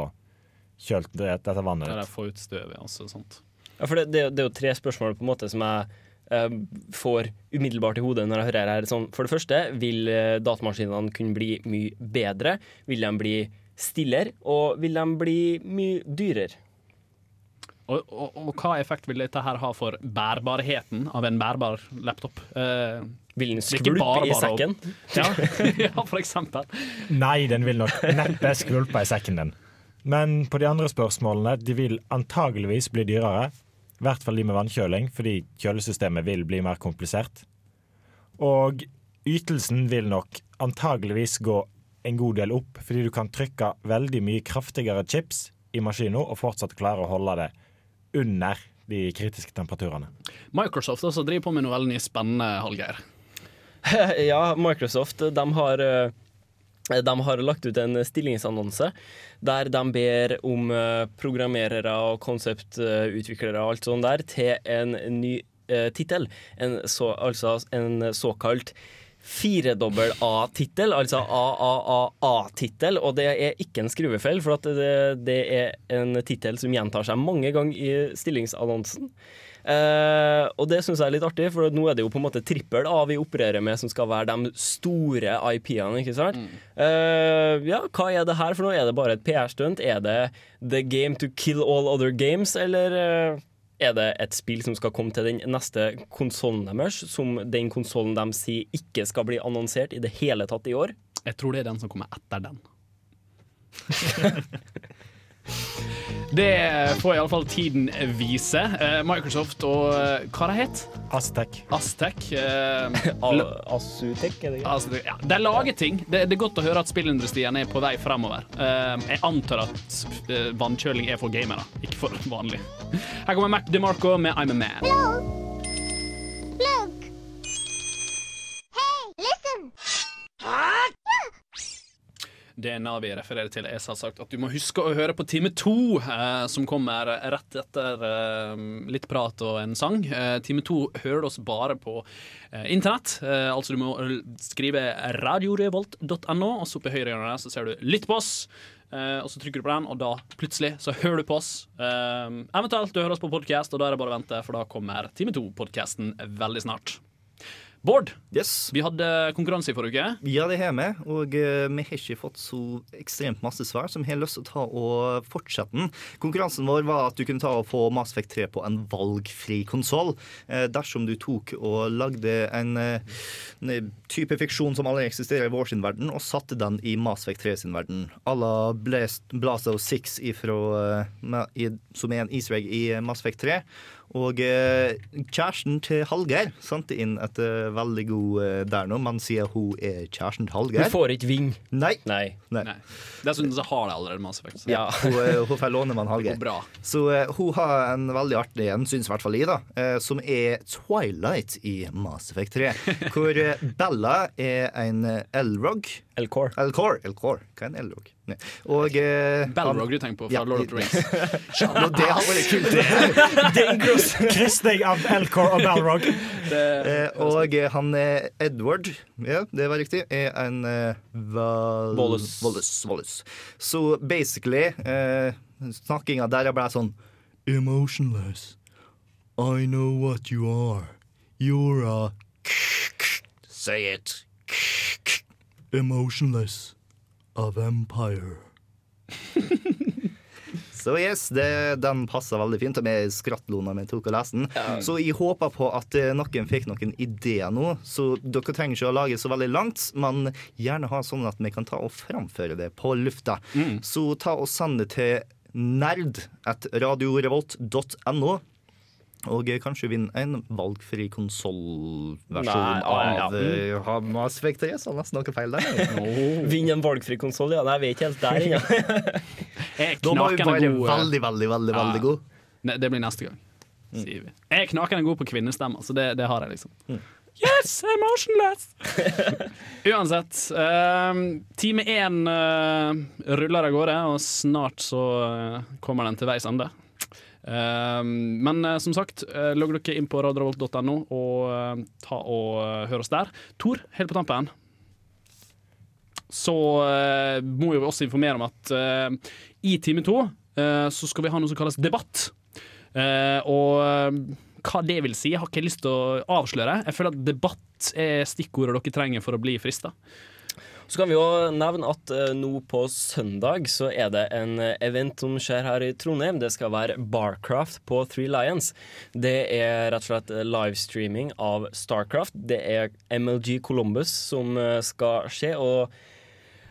kjølt det- dette vannet Der Ja, få ut støvet. Altså, Sant. Ja, for det, det, det er jo tre spørsmål på en måte som jeg eh, får umiddelbart i hodet når jeg hører her. Sånn, for det første, vil eh, datamaskinene kunne bli mye bedre? Vil de bli stillere? Og vil de bli mye dyrere? Og, og, og hva effekt vil dette her ha for bærbarheten av en bærbar laptop? Eh, Vil den skvulpe bare i sekken? <laughs> ja, <laughs> ja, for eksempel. Nei, den vil nok neppe skvulpe i sekken din. Men på de andre spørsmålene, de vil antageligvis bli dyrere. I hvert fall de med vannkjøling, fordi kjølesystemet vil bli mer komplisert. Og ytelsen vil nok antageligvis gå en god del opp, fordi du kan trykke veldig mye kraftigere chips i maskinen og fortsatt klare å holde det under de kritiske temperaturene. Microsoft også driver på med noe veldig spennende, Hallgeir. <laughs> ja, Microsoft de har, eh, de har lagt ut en stillingsannonse der de ber om eh, programmerere og konseptutviklere og alt sånt der til en ny eh, tittel. Altså en såkalt firedobbel A-tittel, altså AAAA-tittel, og det er ikke en skruvefeil, for at det, det er en tittel som gjentar seg mange ganger i stillingsannonsen. Eh, og det syns jeg er litt artig, for nå er det jo på en måte trippel A vi opererer med, som skal være de store IP-ene, ikke sant? Eh, ja, hva er det her for noe? Er det bare et PR-stunt? Er det the game to kill all other games, eller eh, er det et spill som skal komme til den neste konsollen deres, som den konsollen de sier ikke skal bli annonsert i det hele tatt i år? Jeg tror det er den som kommer etter den. <laughs> Det får iallfall tiden vise. Eh, Microsoft og eh, hva det het Aztec. Aztec. Eh, <laughs> Asutek, er det ikke? ja, de lager ting. Det, det er godt å høre at spillindustrien er på vei fremover. Eh, jeg antar at vannkjøling er for gamere, ikke for <laughs> vanlig. Her kommer Mac DeMarco med I'm a Man. Det Navi refererer til, er selvsagt at du må huske å høre på time to, eh, som kommer rett etter eh, litt prat og en sang. Eh, time to hører du oss bare på eh, internett. Eh, altså du må skrive radiorevolt.no, og så oppe i høyre hjørne så ser du 'Lytt på oss'. Eh, og så trykker du på den, og da plutselig så hører du på oss. Eventuelt du hører oss på podkast, og da er det bare å vente, for da kommer time to-podkasten veldig snart. Bård, Yes. vi hadde konkurranse i forrige uke. Ja, det har vi, og eh, vi har ikke fått så ekstremt masse svar, så vi har lyst til å ta og fortsette den. Konkurransen vår var at du kunne ta og få Mass Effect 3 på en valgfri konsoll. Eh, dersom du tok og lagde en, eh, en type fiksjon som allerede eksisterer i vår sin verden, og satte den i Mass Effect 3 sin verden. À la Blast- Blazo 6 ifra, som er en easter egg i Mass Effect 3. Og eh, kjæresten til Hallgeir sendte inn et eh, veldig god eh, der nå. Man sier hun er kjæresten til Hallgeir. Hun får ikke ving. Nei. Nei. Nei. Nei. Dessuten så har de allerede Mass Effect. Ja. Hun, eh, hun får låne med Hallgeir. Så eh, hun har en veldig artig en, syns i hvert fall jeg, da, eh, som er Twilight i Mass Effect 3. Hvor Bella er en Elrog. Elcor. Elcor. Elcor. Hva er en Elrog? Og eh, Balrog du tenker på fra Ja, Lord of the Rings. han- <laughs> Ja, det hadde vært kult. kristning av Elcor og Balrog. Eh, og eh, han er Edward, ja, det var riktig, er en eh, val... Wallace. Så basically eh, Snakkinga der er bare sånn Emotionless. I know what you are. You're a Say it. Emotionless. A vampire. <laughs> Så yes, det, den passer veldig fint. Og vi skrattlona vi tok og leste den. Så jeg håper på at eh, noen fikk noen ideer nå. Så dere trenger ikke å lage så veldig langt, men gjerne ha sånn at vi kan ta og framføre det på lufta. Så ta og send det til nerd at radiorevolt.no. Og eh, kanskje vinne en valgfri konsollversjon av ja, mm. av uh, Hamas Effect 3. Så nesten noe feil der. <laughs> Vinne en valgfri konsoll, ja. Nei, jeg vet ikke helt der <laughs> ennå. Da må vi være god. veldig, veldig, veldig, Ja. veldig god. Ne, Det blir neste gang, sier vi. Jeg er knakende god på kvinnestemmer, så det, det har jeg, liksom. Yes, emotionless! <laughs> Uansett. ehm, time én eh, ruller av gårde, og snart så eh, kommer den til veis ende. Ehm, men eh, som sagt, uh, logg dere inn på radiorevolt.no og eh, ta og eh, hør oss der. Tor, helt på tampen. Så eh, må vi også informere om at eh, i time to eh, så skal vi ha noe som kalles debatt. Eh, og eh, hva det vil si, har ikke jeg lyst til å avsløre. Jeg føler at debatt er stikkordet dere trenger for å bli frista. Så kan vi jo nevne at eh, nå på søndag så er det en eh, event som skjer her i Trondheim. Det skal være Barcraft på Three Lions. Det er rett og slett eh, livestreaming av Starcraft. Det er MLG Columbus som skal skje. og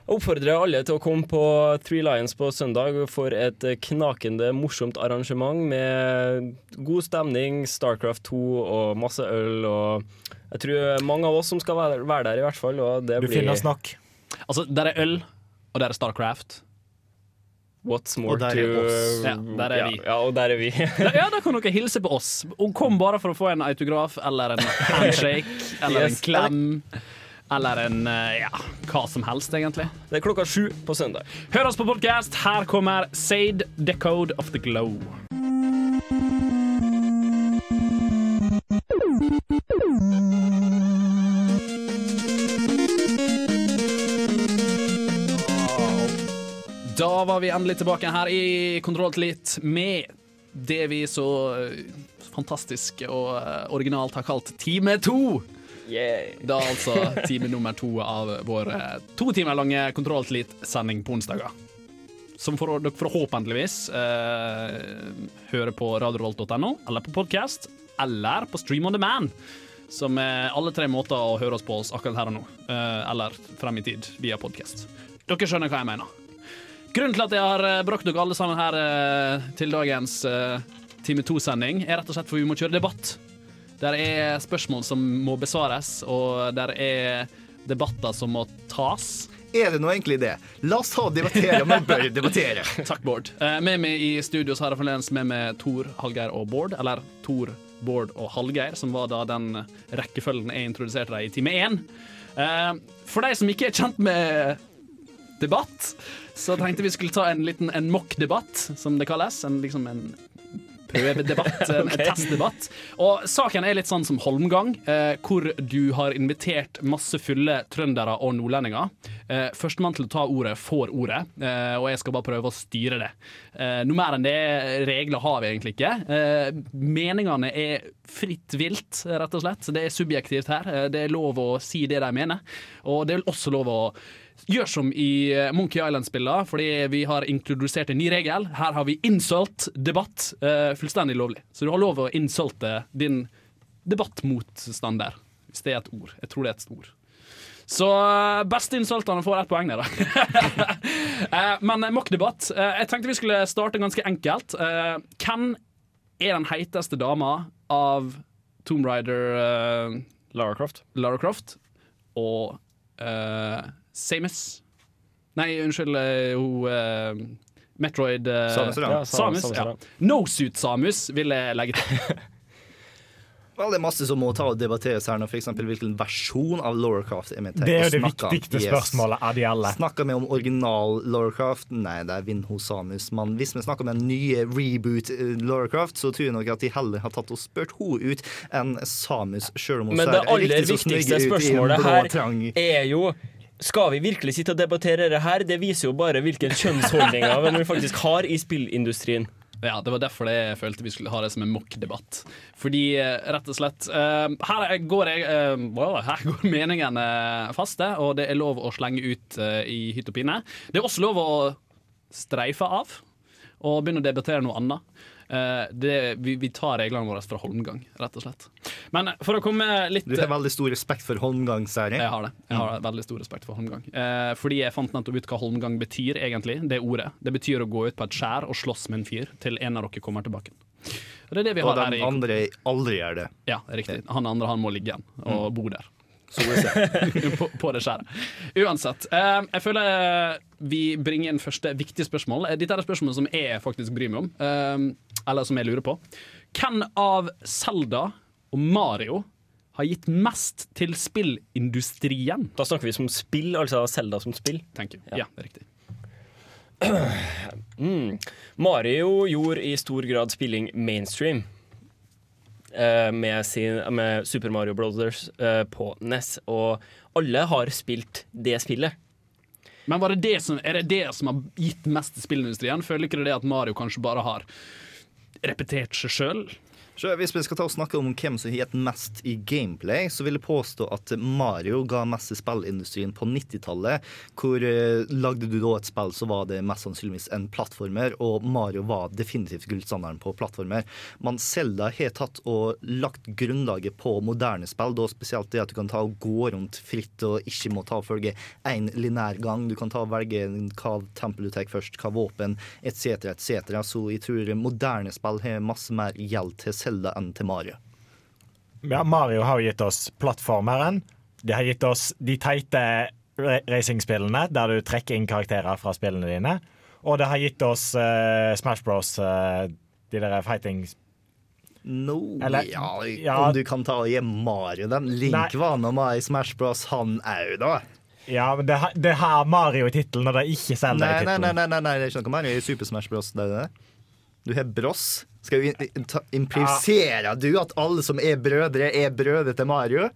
jeg oppfordrer alle til å komme på Three Lions på søndag for et knakende morsomt arrangement med god stemning, Starcraft 2 og masse øl. og Jeg tror mange av oss som skal være der, i hvert fall. Og det Du blir finner nok. Altså, der er øl, og der er Starcraft. What's more Og der to er. Ja, der er ja, vi. Ja, og der er vi. <laughs> Ja, da kan dere hilse på oss. Og kom bare for å få en autograf eller en handshake eller en klem. Eller en eh, ja, hva som helst, egentlig. Det er klokka sju på søndag. Hør oss på podkast. Her kommer Sade Decode of the Glow. Da var vi endelig tilbake her i Kontroll til med det vi så eh, fantastisk og eh, originalt har kalt Time to. Yeah. Da altså time nummer to av vår eh, to timer lange Kontroll til litt-sending på onsdager. Som for, dere forhåpentligvis eh, hører på radiorolt.no, eller på podkast, eller på Stream on demand. Som er alle tre måter å høre oss på oss akkurat her og nå. Eh, eller frem i tid via podkast. Dere skjønner hva jeg mener. Grunnen til at jeg har eh, brakt dere alle sammen her eh, til dagens eh, Time 2-sending, er rett og slett for vi må kjøre debatt. Der er spørsmål som må besvares, og der er debatter som må tas. Er det nå egentlig det? La oss ta og debattere men bør debattere. <laughs> Takk, Bård. Med meg i studio har jeg fremdeles med meg Tor, Hallgeir og Bård. Eller Tor, Bård og Hallgeir, som var da den rekkefølgen jeg introduserte deg i time én. For de som ikke er kjent med debatt, så tenkte vi skulle ta en liten en mock-debatt, som det kalles. En, liksom en prøvedebatt, <laughs> en, okay. testdebatt. Og saken er litt sånn som Holmgang, eh, hvor du har invitert masse fulle trøndere og nordlendinger. Eh, Førstemann til å ta ordet får ordet, eh, og jeg skal bare prøve å styre det. Eh, noe mer enn det regler har vi egentlig ikke. Eh, meningene er fritt vilt, rett og slett. Det er subjektivt her. Eh, det er lov å si det de mener, og det er også lov å Gjør som i eh, Monkey Island-spillene, fordi vi har introdusert en ny regel. Her har vi insult-debatt. Uh, fullstendig lovlig. Så du har lov å insulte din debattmotstander, hvis det er et ord. Jeg tror det er et ord. Så eh, beste insultene får ett poeng, der, da. <laughs> Men mock-debatt. eh, Jeg tenkte vi skulle starte ganske enkelt. Hvem er den heiteste dama av Tomb Raider eh, Lara Croft. Lara Croft og Samus. Nei, unnskyld, eh, hun uh, Metroid uh, Samus Aran. Ja, Samus, ja. No Suit Samus vil jeg legge til. <laughs> Vel, det er masse som må ta og debatteres her nå, f.eks. hvilken versjon av Lorecraft er vi til Det er å jo det snakke om. viktigste Yes. spørsmålet av de alle. Snakker vi om original Lorecraft? Nei, det er Vinho hos Samus. Men hvis vi snakker om den nye reboot Lorecraft, så tror jeg nok at de heller har tatt og spurt henne ut enn Samus, sjøl om hun Men ser det aller riktig så snygg viktigste ut i en spørsmålet her er jo skal vi virkelig sitte og debattere det her? Det viser jo bare hvilken kjønnsholdninger vi faktisk har i spillindustrien. Ja, Det var derfor jeg følte vi skulle ha det som en mokk-debatt Fordi, eh, rett og slett eh, Her går, jeg, eh, her <laughs> går meningene faste, og det er lov å slenge ut i hytt og pine. Det er også lov å streife av og begynne å debattere noe annet. Eh, det, vi, vi tar reglene våre fra Holmgang, rett og slett. Men for å komme litt Du har veldig stor respekt for Holmgang, ser jeg. Har det. Jeg har veldig stor respekt for holmgang. Eh, fordi jeg fant nettopp ut hva holmgang betyr, egentlig. Det ordet. Det betyr å gå ut på et skjær og slåss med en fyr til en av dere kommer tilbake. Det det vi Og den andre aldri gjør det. Ja, riktig. Han andre han må ligge igjen og Mm. bo der. <laughs> på, på det skjæret. Uansett. Eh, jeg føler vi bringer inn første viktige spørsmål. Eh, Dette er spørsmål som jeg faktisk bryr meg om, eh, eller som jeg lurer på. Hvem av Selda og Mario har gitt mest til spillindustrien? Da snakker vi som spill, altså Selda som spill. Thank you. Ja. Ja, det er riktig. <clears throat> Mm. Mario gjorde i stor grad spilling mainstream. Eh, Med, sin, med Super Mario Brothers eh, på NES, og alle har spilt det spillet. Men det det som, er det det som har gitt mest til spillindustrien? Føler ikke det at Mario kanskje bare har repetert seg sjøl? Så hvis vi skal ta og snakke om hvem som har gitt mest i gameplay, så vil jeg påstå at Mario ga mest i spillindustrien på 90-tallet. Hvor eh, lagde du da et spill, så var det mest sannsynligvis en plattformer, og Mario var definitivt gullstandarden på plattformer. Men Zelda har tatt og lagt grunnlaget på moderne spill, da spesielt det at du kan ta og gå rundt fritt og ikke må ta og følge én linær gang. Du kan ta og velge hva tempel du tar først, hva våpen, etc., etc. Så jeg tror moderne spill har masse mer gjeld til Zelda enn til Mario. Ja, Mario har jo gitt oss plattformeren. De har gitt oss de teite racingspillene der du trekker inn karakterer fra spillene dine. Og det har gitt oss uh, Smash Bros, uh, de der fighting No, Eller- ja, ja. Om du kan ta og gi Mario den. Link Nei. var nå med i Smash Bros, han òg, da. Ja, men det, det har Mario i tittelen, og det er ikke Zelda Nei, i nei, nei, tittelen. nei, nei, nei, det er ikke noe Mario i Super Smash Bros. Det er det. Du har Bros. Skal vi implisere du at alle som er brødre, er brødre til Mario?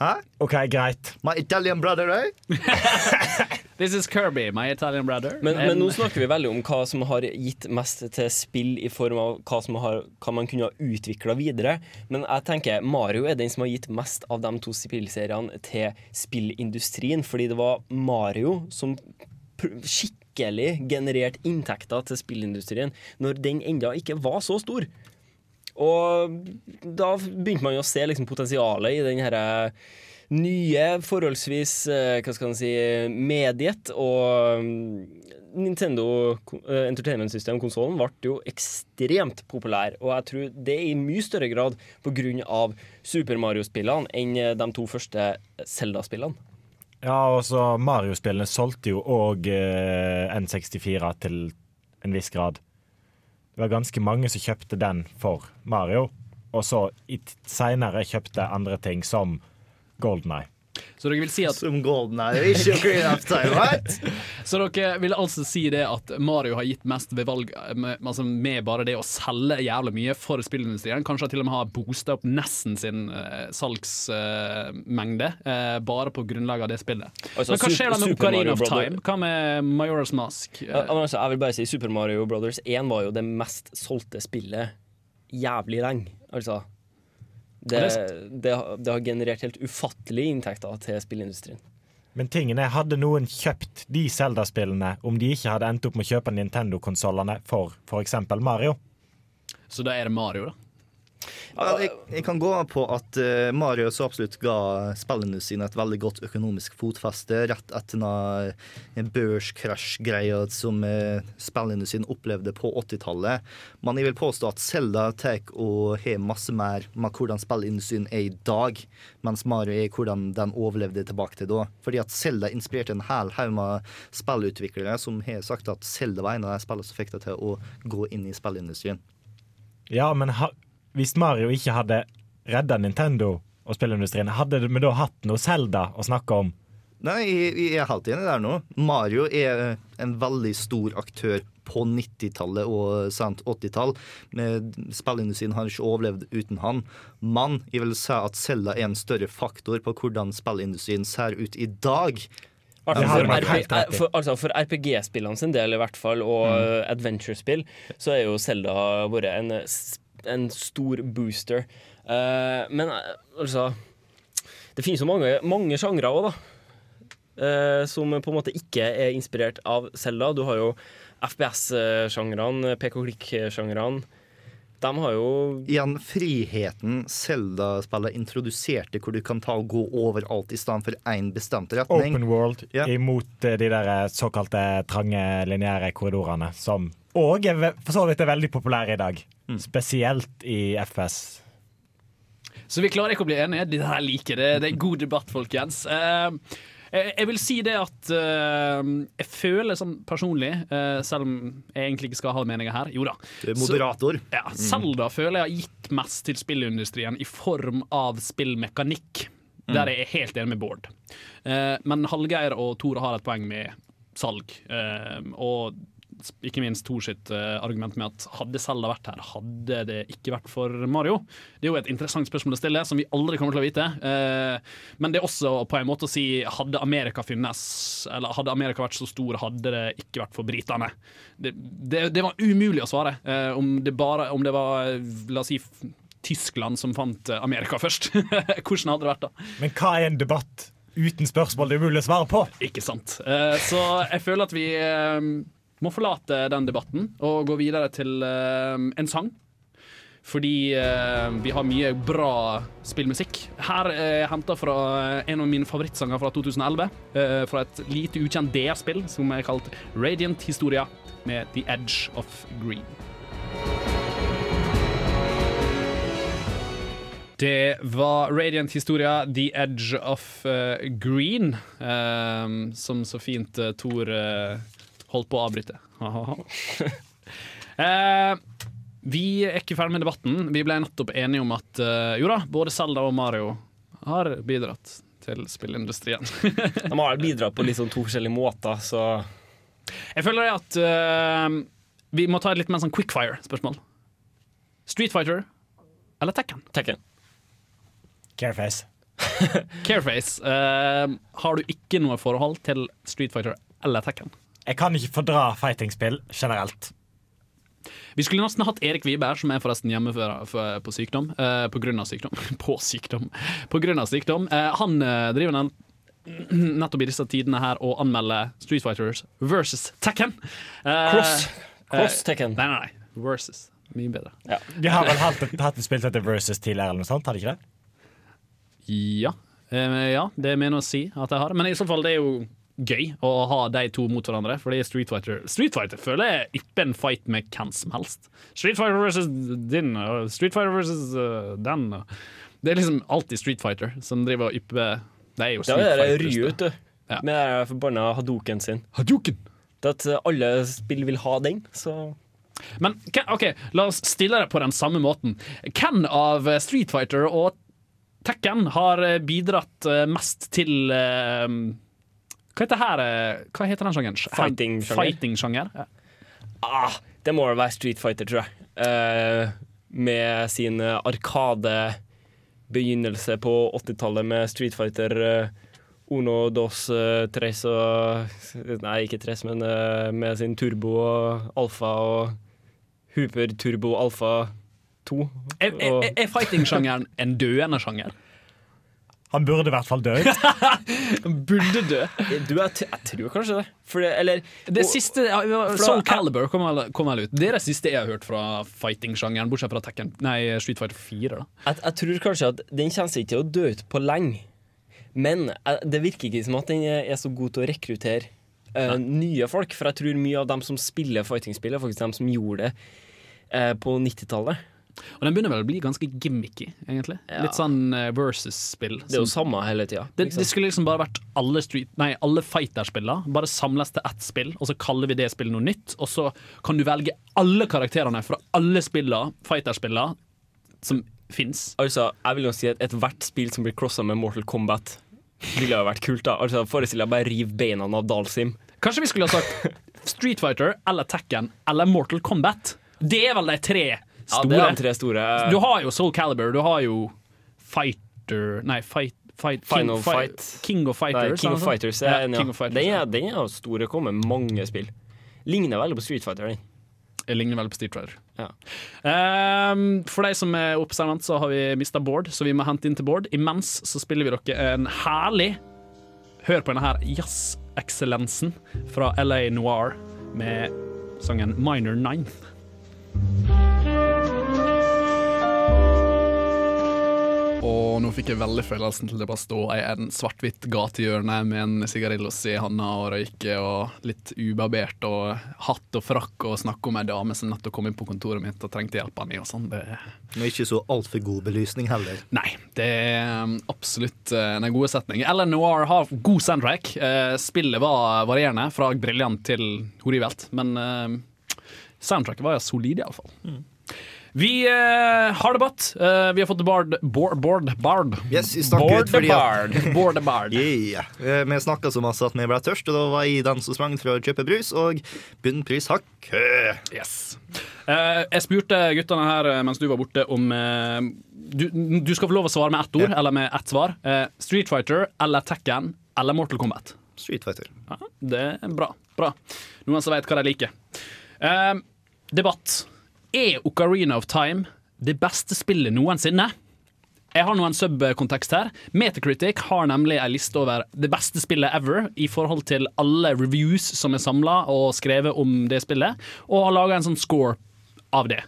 Hæ? OK, greit. My Italian brother, eh? <laughs> This is Kirby, my Italian brother. Men, men nå snakker vi veldig om hva som har gitt mest til spill i form av hva, som har, hva man kunne ha utvikla videre. Men jeg tenker Mario er den som har gitt mest av de to spillseriene til spillindustrien. Fordi det var Mario som pr- skikkelig genererte inntekter til spillindustrien når den enda ikke var så stor. Og da begynte man jo å se liksom potensialet i den herre nye, forholdsvis eh, hva skal man si, mediet. Og Nintendo eh, Entertainment System-konsollen ble jo ekstremt populær, og jeg tror det er i mye større grad pga. Super Mario-spillene enn eh, de to første Zelda-spillene. Ja, og så Mario-spillene solgte jo òg eh, N64 til en viss grad. Det var ganske mange som kjøpte den for Mario, og så seinere kjøpte andre ting, som Golden Eye. Så dere vil si at Som Golden er ikke Green of Time, right? Så dere vil altså si det at Mario har gitt mest ved valg med, altså med bare det å selge jævlig mye for spillindustrien. Kanskje til og med har boosta opp nesten sin uh, salgsmengde uh, bare på grunnlag av det spillet. Altså, Men hva skjer da med Ocarina of Time? Hva med Majora's Mask? Ja, altså, jeg vil bare si Super Mario Brothers 1 var jo det mest solgte spillet jævlig lenge. Altså det, det det, har- det har generert helt ufattelige inntekter til spillindustrien. Men tingen er, hadde noen kjøpt de Zelda-spillene om de ikke hadde endt opp med å kjøpe Nintendo-konsollene for f.eks. Mario? Så da er det Mario, da. Ja, jeg, jeg kan gå på at eh, Mario så absolutt ga spillindustrien et veldig godt økonomisk fotfeste rett etter den børskrasj-greia som uh, spillindustrien opplevde på 80-tallet. Men jeg vil påstå at Zelda tar og har masse mer med hvordan spillindustrien er i dag, mens Mario er hvordan den overlevde tilbake til da. Fordi at Zelda inspirerte en hel haug med spillutviklere som har sagt at Zelda var en av de spillene som fikk det til å gå inn i spillindustrien. Ja, men ha, hvis Mario ikke hadde redda Nintendo og spillindustrien, hadde vi da hatt noe Zelda å snakke om? Nei, jeg, jeg er helt enig der nå. Mario er en veldig stor aktør på 90-tallet og sent 80-tall. Men Spillindustrien har ikke overlevd uten han. Men jeg vil si at Zelda er en større faktor på hvordan spillindustrien ser ut i dag. for, RP, for, altså for RPG-spillene sin del, i hvert fall, og mm. adventure-spill, så er jo Zelda vært en, en stor booster. Uh, men eh, altså Det finnes jo mange, mange sjangre òg, da. Uh, som på en måte ikke er inspirert av Zelda. Du har jo FPS-sjangrene, pek-og-klikk-sjangrene. De har jo Igjen friheten Zelda-spillet introduserte, hvor du kan ta og gå overalt i stedet for én bestemt retning. Open world Ja. imot de der såkalte trange, lineære korridorene, som òg for så vidt er veldig populære i dag. Spesielt i FS. Så vi klarer ikke å bli enige. Det her liker det. Det er god debatt, folkens. Eh, jeg jeg vil si det at eh, jeg føler sånn personlig, eh, selv om jeg egentlig ikke skal ha meninger her Jo da. Du er moderator. Ja, Zelda føler jeg har gitt mest til spillindustrien i form av spillmekanikk. Der jeg er helt enig med Bård. Eh, men Hallgeir og Tore har et poeng med salg. Eh, og ikke minst Thor sitt eh, argument med at hadde Selda vært her, hadde det ikke vært for Mario? Det er jo et interessant spørsmål å stille, som vi aldri kommer til å vite. Eh, men det er også på en måte å si hadde Amerika finnes, eller hadde Amerika vært så stor, hadde det ikke vært for britene. Det, det, det var umulig å svare. Eh, om, det bare, om det var, la oss si, Tyskland som fant Amerika først. <laughs> Hvordan hadde det vært da? Men hva er en debatt uten spørsmål det er umulig å svare på? Ikke sant. Så jeg føler at vi må forlate den debatten og gå videre til uh, en sang. Fordi uh, vi har mye bra spillmusikk. Her er jeg henta fra en av mine favorittsanger fra 2011. Uh, Fra et lite ukjent DR-spill som er kalt Radiant Historia med The Edge of Green. Det var Radiant Historia, The Edge of eh, Green, eh, som så fint Tor eh, holdt på å avbryte. <laughs> Eh, vi er ikke ferdig med debatten. Vi ble nettopp enige om at eh, jo da, både Zelda og Mario har bidratt til spillindustrien. <laughs> De har bidratt på sånn to forskjellige måter, så Jeg føler at eh, vi må ta et litt mer sånn quickfire-spørsmål. Street Fighter eller Tekken? Tekken. Careface. <laughs> Careface, Uh, har du ikke noe forhold til Street Fighter eller Tekken? Jeg kan ikke fordra fightingspill generelt. Vi skulle nesten hatt Erik Wiberg, som er forresten hjemme for, for, på sykdom. Eh, på grunn av sykdom. <laughs> på sykdom. På grunn av sykdom. Eh, han eh, driver den, <clears throat> nettopp i disse tidene her og anmelder Street Fighters versus Tekken. Eh, Cross. Cross Tekken. Nei, nei, nei. Versus. Mye bedre. De har vel hatt, hatt et spill som heter Versus tidligere, eller noe sånt? Har de ikke det? Ja. Eh, ja, det mener å si at jeg har. Men i så fall, det er jo gøy å ha de to mot hverandre. Fordi Street Fighter Street Fighter føler jeg ypper en fight med hvem som helst. Street Fighter versus din, og Street Fighter versus uh, den. Det er liksom alltid Street Fighter som driver og ypper Det er jo Street Fighter det er Ryu, vet du. Ja. Med den forbanna hadoken sin. Hadouken! Det at alle spill vil ha den, så Men ok, la oss stille det på den samme måten. Hvem av Street Fighter og Tekken har eh, bidratt eh, mest til eh, Hva heter her eh, Hva heter den sjangeren? Fighting-sjanger. Fighting-sjanger. Ja. ah, Det må vel være Street Fighter, tror jeg. Uh, med sin eh, arkadebegynnelse på 80-tallet med Street Fighter uh, Uno, dos, tres og Nei, ikke tres, men med sin turbo og alfa og Hooper Turbo Alfa 2. Er, er, er- er fighting-sjangeren en døende sjanger? Han burde i hvert fall dø. <laughs> Burde dø. Du, jeg, t- jeg tror kanskje det. For det eller Det og- siste ja, Soul Caliber kom kom vel ut. Det er det siste jeg har hørt fra fighting-sjangeren, bortsett fra Tekken. Nei, Street Fighter 4. Da. Jeg, jeg tror kanskje at den kommer ikke til å dø ut på lenge. Men det virker ikke som at den er er så god til å rekruttere uh, nye folk. For jeg tror mye av dem som spiller fighting-spill, er faktisk dem som gjorde det uh, på 90-tallet. Og den begynner vel å bli ganske gimmicky, egentlig. Ja. Litt sånn eh, versus-spill. Det er jo samme hele tida. Det, det skulle liksom bare vært alle, street, nei, alle fighterspillene bare samles til ett spill, og så kaller vi det spillet noe nytt. Og så kan du velge alle karakterene fra alle spillene, fighterspillene, som fins. Altså, jeg vil jo si at ethvert spill som blir crossa med Mortal Kombat, ville jo vært kult. da Altså, Forestill deg bare rive beina av Dalsim. Kanskje vi skulle ha sagt <laughs> Street Fighter eller Tekken eller Mortal Kombat. Det er vel de tre Ja, det er de tre store. Du har jo Soul Calibur, du har jo Fighter Nei, Fight, fight Final King, Fi- Fight. King of Nei, Fighters. King of. Fighters er en, Ja, ja. King of Fighters, Den er, den er jo stor og kommer mange spill. Ligner veldig på Street Fighter. Den. Jeg ligner veldig på Street Fighter. Ja. Um, for de som er observant, så har vi mista Bård, så vi må hente inn til Bård. Imens så spiller vi dere en herlig Hør på denne her jazz-eksellensen fra LA Noir med sangen Minor Ninth. Og nå fikk jeg veldig følelsen til det bare stå i en svart-hvitt gatehjørne med en sigarillos i handa og røyke og litt ubarbert og hatt og frakk og snakke om ei dame som nettopp kom inn på kontoret mitt og trengte hjelpa mi og sånn. Det Men ikke så altfor god belysning heller. Nei, det er um, absolutt uh, en god setning. Ellen Noir har god soundtrack. Uh, spillet var varierende, fra briljant til horribelt, men uh, soundtracket var solid, iallfall. Mm. Vi eh, har debatt. Uh, vi har fått Bard Bård Bard, Bard. Yes, vi snakket ut fordi at Bard. <laughs> Bard. Yeah. Eh, Vi snakka så masse at vi ble tørst, og da var jeg den som sprang for å kjøpe brus, og bunnpris har kø. Yes. Eh, jeg spurte guttene her eh, mens du var borte om eh, du, du skal få lov å svare med ett ord, Ja. eller med ett svar. Eh, Street Fighter eller Tekken eller Mortal Kombat. Street Fighter. Ja, det er bra. bra. Noen som vet hva de liker. Eh, debatt. Er Ocarina of Time det beste spillet noensinne? Jeg har noen subkontekst her. Metacritic har nemlig en liste over det beste spillet ever i forhold til alle reviews som er samla og skrevet om det spillet, og har laga en sånn score av det.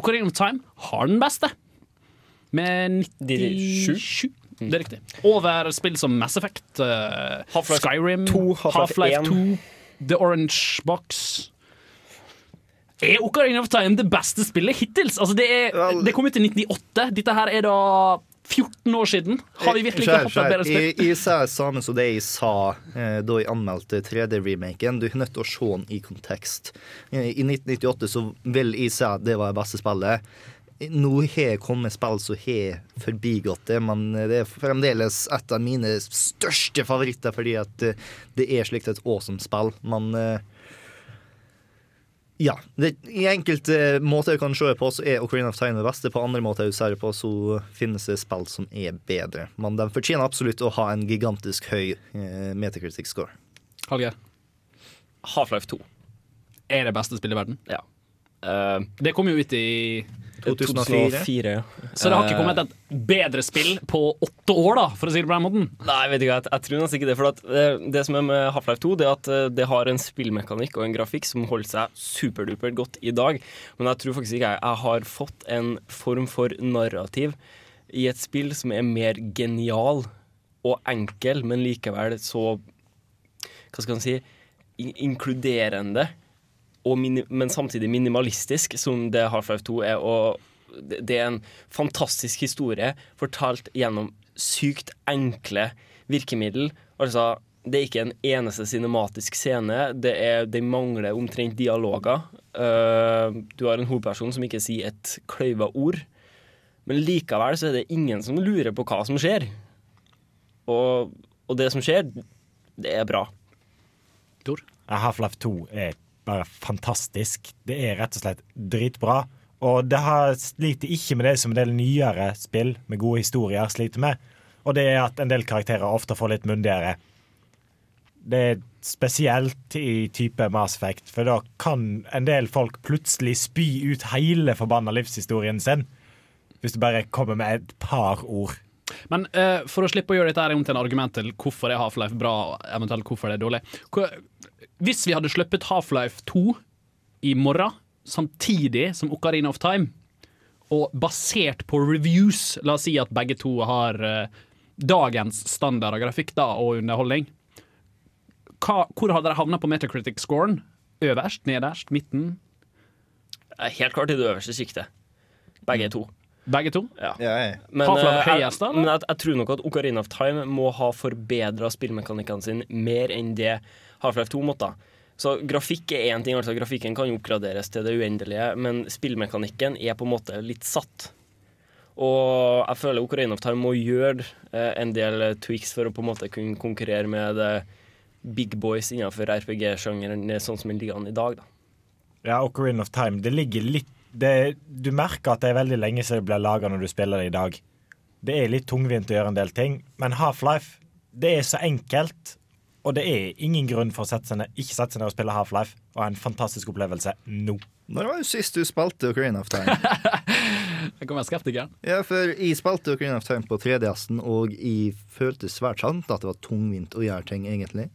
Ocarina of Time har den beste, med 97. Det er riktig. Over spill som Mass Effect, uh, Skyrim, Half-Life Half-Life 1. 2, The Orange Box. Er Ocarina of Time det beste spillet hittils? Altså det, er, det kom ut i 1998. Dette her er da 14 år siden. Har vi virkelig ikke hatt et bedre spill? Jeg, jeg sa samme som det jeg sa eh, da jeg anmeldte 3D-remaken. Du er nødt til å se den i kontekst. I 1998 så vil jeg si at det var det beste spillet. Nå har jeg kommet spill som har forbigått det, men det er fremdeles et av mine største favoritter fordi at eh, det er slikt et awesome spill. Men eh, ja. Det, I enkelte måter jeg kan se på, så er Ocarina of Time det beste. På andre måter jeg ser på, så finnes det spill som er bedre. Men de fortjener absolutt å ha en gigantisk høy eh, metacritic score. Hallgeir, Half-Life 2. er det beste spillet i verden? Ja. Uh, Det kom jo ut i 2004. 2004 ja. Så det har ikke Eh, kommet et bedre spill på åtte år, da, for å si det på den måten. Nei, vet ikke, jeg, jeg tror nesten ikke det. For at det, det som er med Half-Life 2, det er at eh, det har en spillmekanikk og en grafikk som holder seg superduper godt i dag. Men jeg tror faktisk ikke jeg, jeg har fått en form for narrativ i et spill som er mer genial og enkel, men likevel så Hva skal man si in inkluderende, men samtidig minimalistisk, som det Half-Life 2 er. Og det det er en fantastisk historie fortalt gjennom sykt enkle virkemiddel. Altså, det er ikke en eneste cinematisk scene. Det er, det mangler omtrent dialoger. Uh, du har en hovedperson som ikke sier et kløyva ord. Men likevel så er det ingen som lurer på hva som skjer. Og, og det som skjer, det er bra. Half-Life 2 er bare fantastisk. Det er rett og slett dritbra. Og det har sliter ikke med det som en del nyere spill med gode historier sliter med. Og det er at en del karakterer ofte får litt myndigere. Det er spesielt i type Mass Effect, for da kan en del folk plutselig spy ut hele forbanna livshistorien sin. Hvis du bare kommer med et par ord. Men uh, for å slippe å gjøre dette her om til en argument til hvorfor er Half-Life bra, og eventuelt hvorfor det er dårlig Hvis vi hadde sluppet Half-Life 2 i morgen, samtidig som Ocarina of Time, og basert på reviews, la oss si at begge to har uh, dagens standard av grafikk da, og underholdning, hva, hvor hadde dere havna på Metacritic-scoren? Øverst, nederst, midten? Eh, Helt klart i det øverste siktet. Begge to. Begge to? Ja. Ja, ja. Men, Half-Life eh, jeg, men jeg, jeg tror nok at Ocarina of Time må ha forbedra spillmekanikkene sine mer enn det Half-Life 2 måtte. Så grafikk er én ting, altså grafikken kan jo oppgraderes til det uendelige, men spillmekanikken er på en måte litt satt. Og jeg føler Ocarina of Time må gjøre eh, en del tweaks for å på en måte kunne konkurrere med big boys innenfor RPG-sjangeren, sånn som den ligger an i dag. da. Ja, Ocarina of Time, det ligger litt det, Du merker at det er veldig lenge siden det ble laga når du spiller det i dag. Det er litt tungvint å gjøre en del ting, men Half-Life, det er så enkelt. Og det er ingen grunn for å sette seg ned, ikke sette seg ned og spille Half-Life og ha en fantastisk opplevelse nå. Når var det sist du spilte Ocarina of Time? <laughs> Jeg kan være skeptiker. ja, for jeg spilte Ocarina of Time på 3DS-en, og jeg følte svært sant at det var tungvint å gjøre ting, egentlig.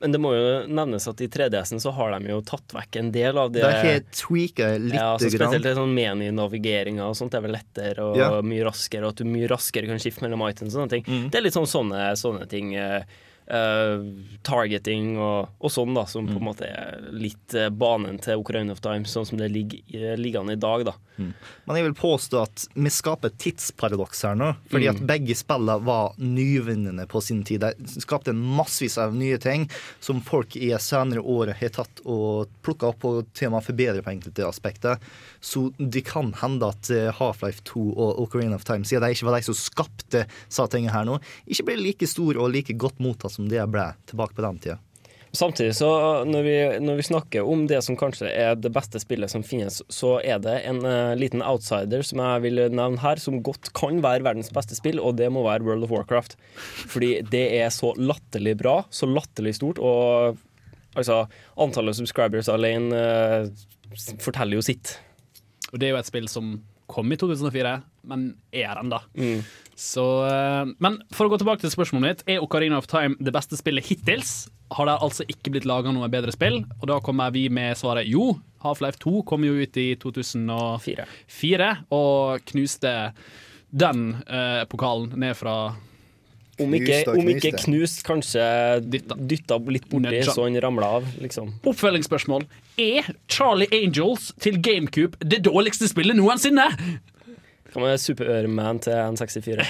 Men det må jo nevnes at i 3DS-en så har de jo tatt vekk en del av det. Det har tweaka litt. ja, altså spesielt det sånn meni-navigeringa og sånt er vel lettere og Ja. mye raskere, og at du mye raskere kan skifte mellom items og sånne ting. Mm. Det er litt sånn sånne, sånne ting. eh, targeting og, og sånn, da, som på Mm. en måte er litt eh, banen til Ocarina of Time, sånn som det ligger, ligger an i dag, da. Men jeg vil påstå at vi skaper et tidsparadoks her nå. Fordi Mm. at begge spillene var nyvinnende på sin tid. De skapte en massevis av nye ting som folk i senere år har tatt og plukka opp og til og med forbedret på enkelte aspekter. Så det kan hende at eh, Half-Life 2 og Ocarina of Time, siden de ikke var de som skapte sa tingene her nå, ikke ble like stor og like godt mottatt som det ble tilbake på den tida. Samtidig så når vi, når vi snakker om det som kanskje er det beste spillet som finnes, så er det en uh, liten outsider som jeg vil nevne her, som godt kan være verdens beste spill, og det må være World of Warcraft. Fordi det er så latterlig bra, så latterlig stort, og altså Antallet subscribers alene uh, forteller jo sitt. Og det er jo et spill som kom i 2004, men er ennå. Mm. Så, eh, men for å gå tilbake til spørsmålet mitt, er Ocarina of Time det beste spillet hittils? Har det altså ikke blitt laga noe bedre spill? Og da kommer vi med svaret jo. Half-Life 2 kom jo ut i 2004 Fire. og knuste den eh, pokalen ned fra Om ikke, Knust om ikke knust, kanskje Dytta. litt borti så han ramla av, liksom. Oppfølgingsspørsmål. Er Charlie Angels til GameCube det dårligste spillet noensinne? Hva med Super-Ørman til N64?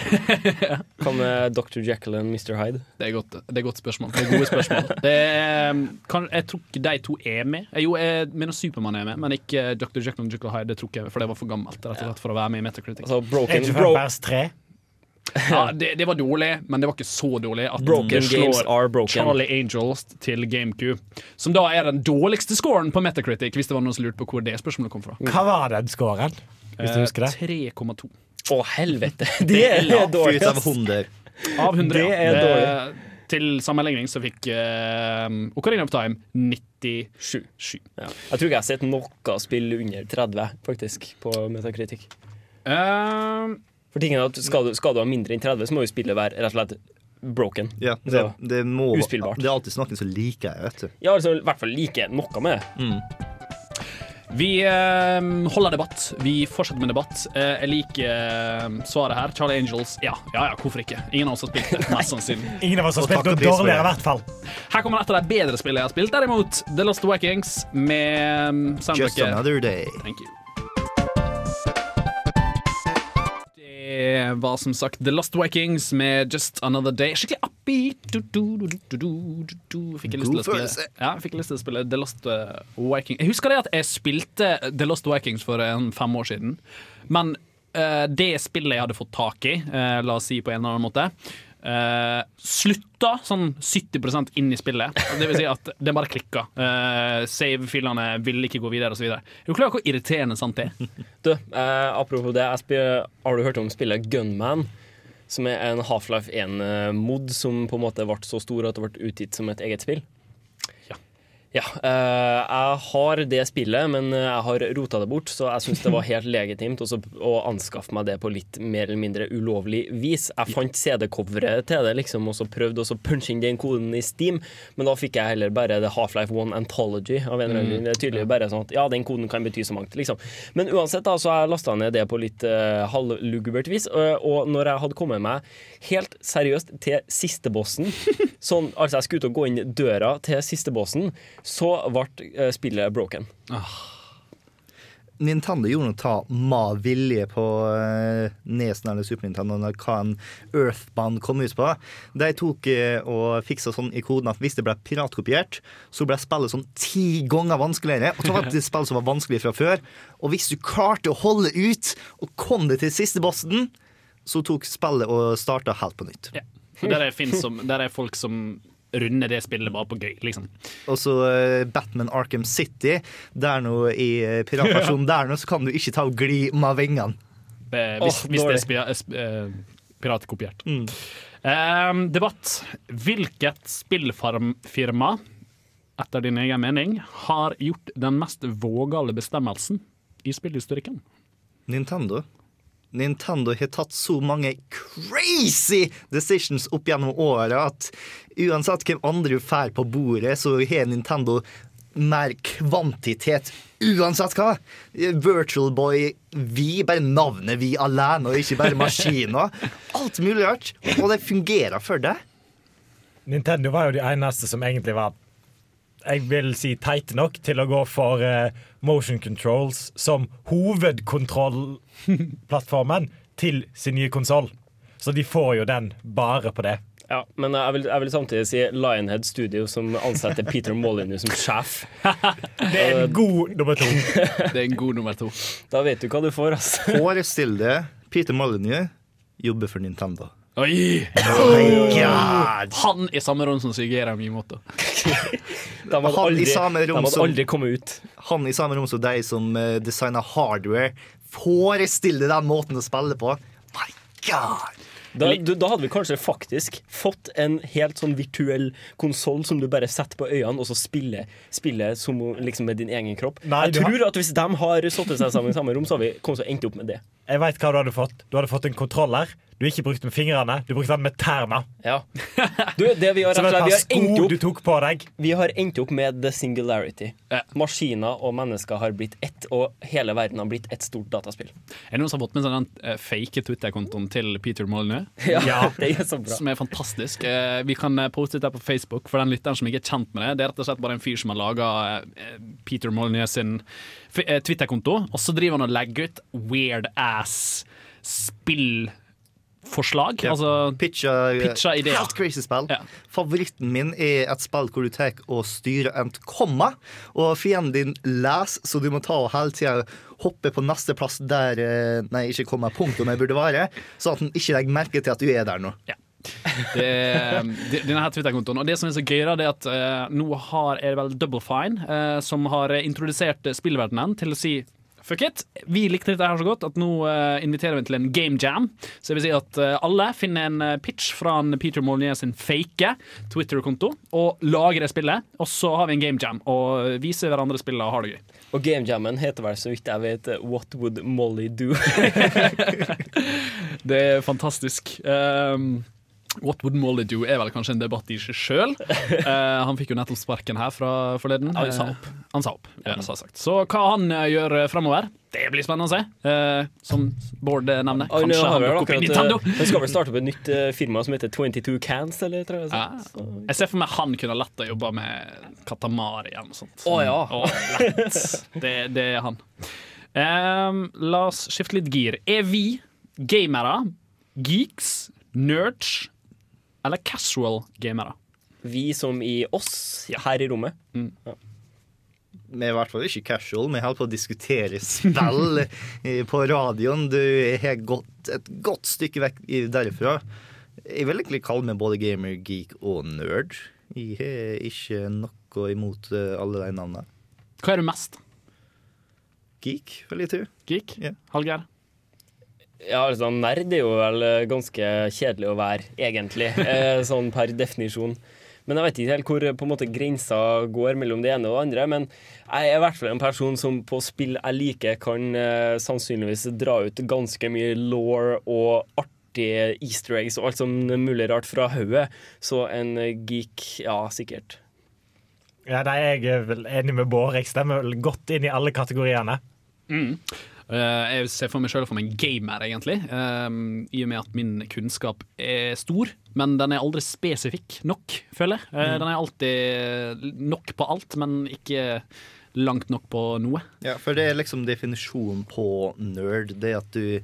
<laughs> Hva med Dr. Jekyll og Mr. Hyde? Det er godt, det er godt spørsmål. Det er gode spørsmål. <laughs> Det er, kan, jeg tror ikke de to er med. Jo, jeg mener Supermann er med, men ikke Dr. Jekyll og Jekyll Hyde. Det tror ikke jeg, for det var for gammelt rett og slett, for å være med i Metacritic. Altså, Broken, Age bro, 3. Ja, det, det var dårlig, men det var ikke så dårlig at broken det slår. Charlie Angels til GameCube. Som da er den dårligste scoren på Metacritic, hvis det var noen som lurte på hvor det spørsmålet kom fra. Hva var den scoren? Hvis du husker det? Eh, 3,2 Å, helvete! <laughs> Det er dårlig. Fyrt av ass. hunder. av 100. Det ja. er dårlig. Eh, Til sammenligning så fikk uh, Ocarina of Time 97. Ja. Jeg tror ikke jeg har sett noe spill under 30, faktisk, på Metacritic. Eh, For tingen er at skal du, skal du ha mindre enn 30, så må jo spillet være rett og slett broken. Ja, det, det, må, Uspillbart. det er alltid snakken som liker jeg, vet du. ja, altså i hvert fall like noe med det. Vi eh, holder debatt. Vi fortsetter med debatt. Eh, jeg liker eh, svaret her. Charlie Angels. Ja, ja, ja, hvorfor ikke? Ingen av oss har spilt det, <laughs> mest sannsynlig. Ingen av oss har Og spilt takk noe pris for dårligere, i hvert fall. Her kommer et av de bedre spillene jeg har spilt. Derimot The Lost Vikings med um, Just soundtracket another day. Thank you. Det var som sagt The Lost Vikings med Just Another Day. Skikkelig upbeat. Du, du, du. Fikk jeg lyst til å spille jeg fikk lyst til å spille The Lost uh, Vikings. Jeg husker det at jeg spilte The Lost Vikings for en fem år siden. Men uh, det spillet jeg hadde fått tak i, uh, la oss si på en eller annen måte uh, slutta sånn 70% inn i spillet. Det vil si at det bare klikka. Uh, Save-filene ville ikke gå videre, osv. Er du klar over hvor irriterende sant det er? Du, eh, apropos det, har du hørt om spillet Gunman? Som er en Half-Life 1-mod som på en måte ble så stor at det ble utgitt som et eget spill. Ja. Eh, jeg har det spillet, men eh, jeg har rota det bort, så jeg syns det var helt <laughs> legitimt også å anskaffe meg det på litt mer eller mindre ulovlig vis. Jeg fant CD-coveret til det, liksom, og så prøvde å punche inn den koden i Steam, men da fikk jeg heller bare The Half-Life 1 Anthology. Av en mm. Det er tydelig bare sånn at ja, den koden kan bety så mangt, liksom. Men uansett, da, så har jeg lasta ned det på litt uh, halvlugubert vis, og, og når jeg hadde kommet meg helt seriøst til sistebossen, <laughs> sånn, altså jeg skulle ut og gå inn døra til sistebossen, så ble eh, spillet broken. Nintendo gjorde noe ta ma vilje på uh, Nesen eller Super Nintendo når hva en Earthband kom ut på. De tok eh, og fiksa sånn i koden at hvis det ble piratkopiert, så ble spillet sånn ti ganger vanskeligere. Og så var det et spill som var vanskelig fra før. Og hvis du klarte å holde ut og kom deg til siste bossen, så tok spillet og starta helt på nytt. Ja. Der, er, som, der er folk som runder det spillet bare på gøy, liksom. Og så eh, Batman Arkham City. Der nå i eh, piratversjonen <laughs> der nå, så kan du ikke ta og gli med vingene. Hvis, oh, hvis det er spi- eh, piratkopiert. Eh, debatt. Hvilket spillfirma, etter din egen mening, har gjort den mest vågale bestemmelsen i spillhistorikken? Nintendo. Nintendo har tatt så mange crazy decisions opp gjennom året at uansett hvem andre du får på bordet, så har Nintendo mer kvantitet uansett hva. Virtual Boy, vi, bare navnet vi alene, og ikke bare maskiner. Alt mulig rart. Og det fungerer for deg. Nintendo var jo de eneste som egentlig var jeg vil si teite nok til å gå for uh, motion controls som hovedkontrollplattformen til sin nye konsoll. Så de får jo den bare på det. Ja, men jeg vil, jeg vil samtidig si Lionhead Studio, som ansetter Peter Molyneux som sjef. <laughs> Det er en god nummer to. <laughs> Det er en god nummer to. Da vet du hva du får, altså. Forestill deg Peter Molyneux jobber for Nintendo. Oi! Oh my God. Han i samme rom som Sigera Mimoto. De hadde aldri, de hadde aldri kommet ut. Han i samme rom som deg som designa designer hardware. Forestill deg den måten å spille på. My God! Da, du, da hadde vi kanskje faktisk fått en helt sånn virtuell konsoll som du bare setter på øynene, og så spiller, spiller som liksom med din egen kropp. Nei, jeg tror har- at hvis de har satt seg sammen i samme rom, så har vi kommet så endt opp med det. Jeg veit hva du hadde fått. Du hadde fått en kontroller. Du ikke brukte med fingrene, du brukte den med tærne. Ja. Du, det vi har, Som et par sko du tok på deg. Vi har endt opp med the singularity. Ja. Maskiner og mennesker har blitt ett, og hele verden har blitt ett stort dataspill. Er det noen som har fått med seg den eh, fake Twitter-kontoen til Peter Molyneux? <laughs> Ja, det er så bra. Som er fantastisk. Eh, Vi kan eh, poste det på Facebook for den lytteren som ikke er kjent med det. Det er rett og slett bare en fyr som har laga Peter Molyneux sin Twitter-konto, og så driver han og legger ut weird ass spillforslag. Ja. Altså Pitcha, Pitcha ideer. Helt crazy spill. Ja. Favoritten min er et spill hvor du tar og styrer et komma, og fienden din leser, så du må ta og hele tida hoppe på neste plass der eh, Nei, ikke komma, punktum jeg burde være, sånn at den ikke legger merke til at du er der nå. det, det, denne her Twitter-kontoen. Og det som er så gøy, da, det er at uh, nå har, er det vel Double Fine uh, som har introdusert eh, spillverdenen til å si Fuck it! Vi likte dette her så godt at nå uh, inviterer vi til en game jam. Så jeg vil si at uh, alle finner en eh, pitch fra en Peter Molyneux sin fake Twitter-konto og lager det spillet. Og så har vi en game jam og viser hverandre spillet og har det gøy. Og game jammen heter vel, så vidt jeg vet, What Would Molly Do? <laughs> <laughs> Det er fantastisk. Um, What would Molly do er vel kanskje en debatt i seg sjøl. <laughs> han fikk jo nettopp sparken her fra forleden. Ja, han sa opp. Eh, han sa opp, ja, sa sagt. Så hva han eh, gjør fremover, framover, det blir spennende å se. Uh, som Bård eh, nevner. Kanskje har han dukker opp i Nintendo. eh, han skal vel starte opp et nytt eh, firma som heter 22 Cans, eller tror jeg. Ja. Jeg ser for meg han kunne lett ha jobba med Katamari eller noe sånt. Å, ja. Oh, lett. Det, det er han. Um, la oss skifte litt gir. Er vi gamere, geeks, nerds eller casual gamere? Vi som i oss her i rommet. Vi er i hvert fall ikke casual. Vi holder på å diskutere spill på radioen. Du har gått et godt stykke vekk i- derifra. Jeg vil egentlig kalle meg både gamer, geek og nerd. Jeg har ikke noe imot eh, alle de navnene. Hva er du mest? Geek, vil jeg tro. Geek? Ja. Hallgeir? Ja, altså, nerd er jo vel eh, ganske kjedelig å være, egentlig. <laughs> Eh, sånn per definisjon. Men jeg vet ikke helt hvor eh, på en måte grensa går mellom det ene og det andre. Men jeg er i hvert fall en person som på spill jeg liker, kan eh, sannsynligvis dra ut ganske mye law og artige easter eggs og alt som er mulig rart fra hodet. Så en geek, ja, sikkert. Ja, nei, jeg er vel enig med Bård. Jeg stemmer vel godt inn i alle kategoriene. Eh, jeg ser for meg sjøl som en gamer, egentlig. ehm, I og med at min kunnskap er stor, men den er aldri spesifikk nok, føler jeg. Eh, Den er alltid nok på alt, men ikke langt nok på noe. Ja, for det er liksom definisjonen på nerd. Det at du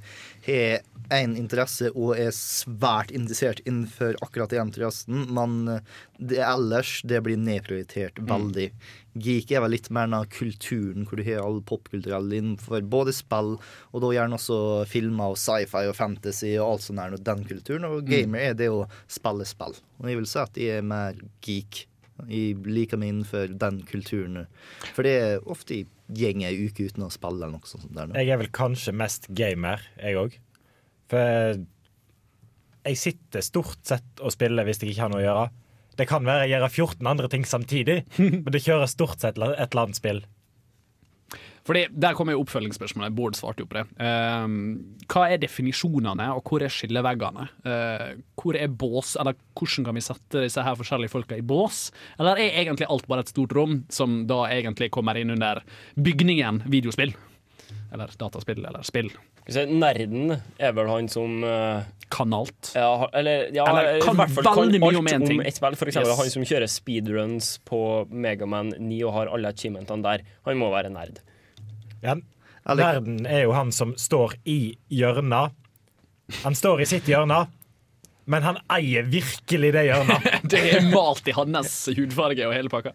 har én interesse og er svært interessert innenfor akkurat den interessen, men det ellers det blir nedprioritert veldig. Geek er vel litt mer den kulturen, hvor du har all popkulturell innenfor både spill, og da gjerne også filmer og sci-fi og fantasy og alt sånt der, den kulturen. Og gamer er det å spille spill. Og jeg vil si at jeg er mer geek. Jeg liker meg innenfor den kulturen. For det er ofte jeg går ei uke uten å spille noe sånt. der. Jeg er vel kanskje mest gamer, jeg òg. For jeg sitter stort sett og spiller hvis jeg ikke har noe å gjøre. Det kan være jeg gjør 14 andre ting samtidig, <laughs> men det kjører stort sett et eller annet spill. Fordi Der kommer jo oppfølgingsspørsmålet. Bård svarte jo på det. Uh, hva er definisjonene, og hvor er skilleveggene? Uh, hvor er bås, eller Hvordan kan vi sette disse her forskjellige folka i bås? Eller er egentlig alt bare et stort rom, som da egentlig kommer inn under bygningen videospill? Eller dataspill, eller spill. Nerden er vel han som uh, Kan alt. Ja, eller, ja, Eller kan fall veldig mye om en ting. et spill. For eksempel Yes. han som kjører speedruns på Megaman 9 og har alle achievementene der. Han må være nerd. Ja, verden er jo han som står i hjørnet. Han står i sitt hjørne, men han eier virkelig det hjørnet. <laughs> Det er malt i hans hudfarge og hele pakka.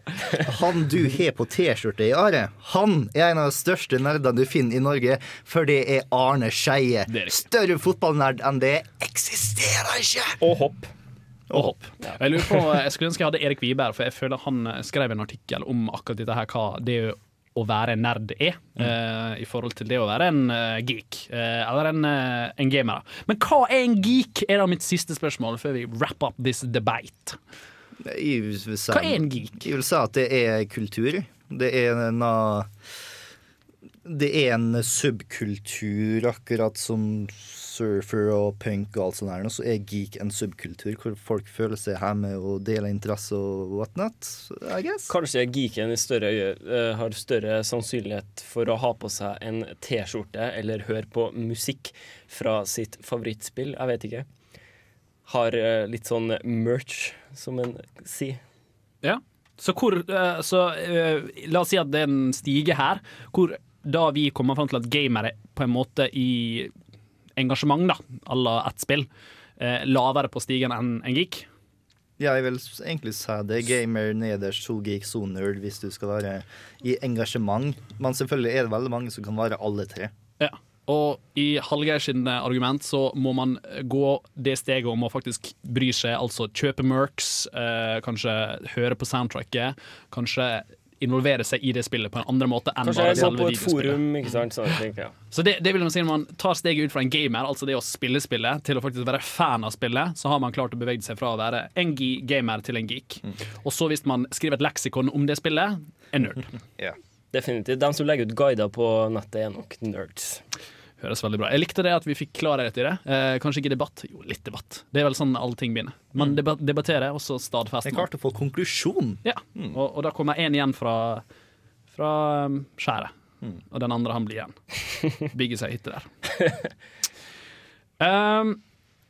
Han du har på T-skjorte i Are, han er en av de største nerdene du finner i Norge, for det er Arne Skeie. Er. Større fotballnerd enn det eksisterer ikke! Og hopp. Og hopp. Jeg lurer på, jeg skulle ønske jeg hadde Erik Wiberg, for jeg føler han skrev en artikkel om akkurat dette her, hva det å være nerd er, eh, i forhold til det å være en uh, geek, Uh, eller en, en gamer. Men hva er en geek, er da mitt siste spørsmål før vi wrap up this debate. Jeg vil si, Hva er en geek? Jeg vil si at det er kultur. Det er en uh, Det er en subkultur, akkurat som surfer og punk og alt sånt der. Så er geek en subkultur hvor folk føler seg hjemme og deler interesse og whatnot. I guess. Kanskje geeken i større, eh, har større sannsynlighet for å ha på seg en T-skjorte eller høre på musikk fra sitt favorittspill. Jeg vet ikke. Har uh, litt sånn merch, som en sier. Ja. Så hvor uh, Så la oss si at det er en stige her, hvor da vi kommer fram til at gamere på en måte i engasjement, da, à la ett spill, eh, lavere på stigen enn en geek. Ja, jeg vil egentlig si det. Gamer nederst, to geek, so nerd, hvis du skal være i engasjement. Men selvfølgelig er det veldig mange som kan være alle tre. Ja. Og i Hallgeir sin eh, argument så må man gå det steget om å faktisk bry seg, altså kjøpe merks, eh, kanskje høre på soundtracket, kanskje involvere seg i det spillet på en andre måte enn Kanskje bare selve videospillet. forum, tenker jeg. Så det, det vil man si når man tar steget ut fra en gamer, altså det å spille spillet, til å faktisk være fan av spillet, så har man klart å bevege seg fra å være en gamer til en geek. Og så hvis man skriver et leksikon om det spillet, en nerd. <laughs> Ja. Definitivt. De som legger ut guider på nettet, er nok nerds. Høres veldig bra. Jeg likte det at vi fikk klarhet i det. Eh, kanskje ikke debatt, jo litt debatt. Det er vel sånn alle ting begynner. Man debat debatterer, og så stadfester Det er klart å få konklusjon. Ja, og, og da kommer én igjen fra, fra um, skjæret. Og den andre han blir igjen. <laughs> Bygger seg hytte der. Um,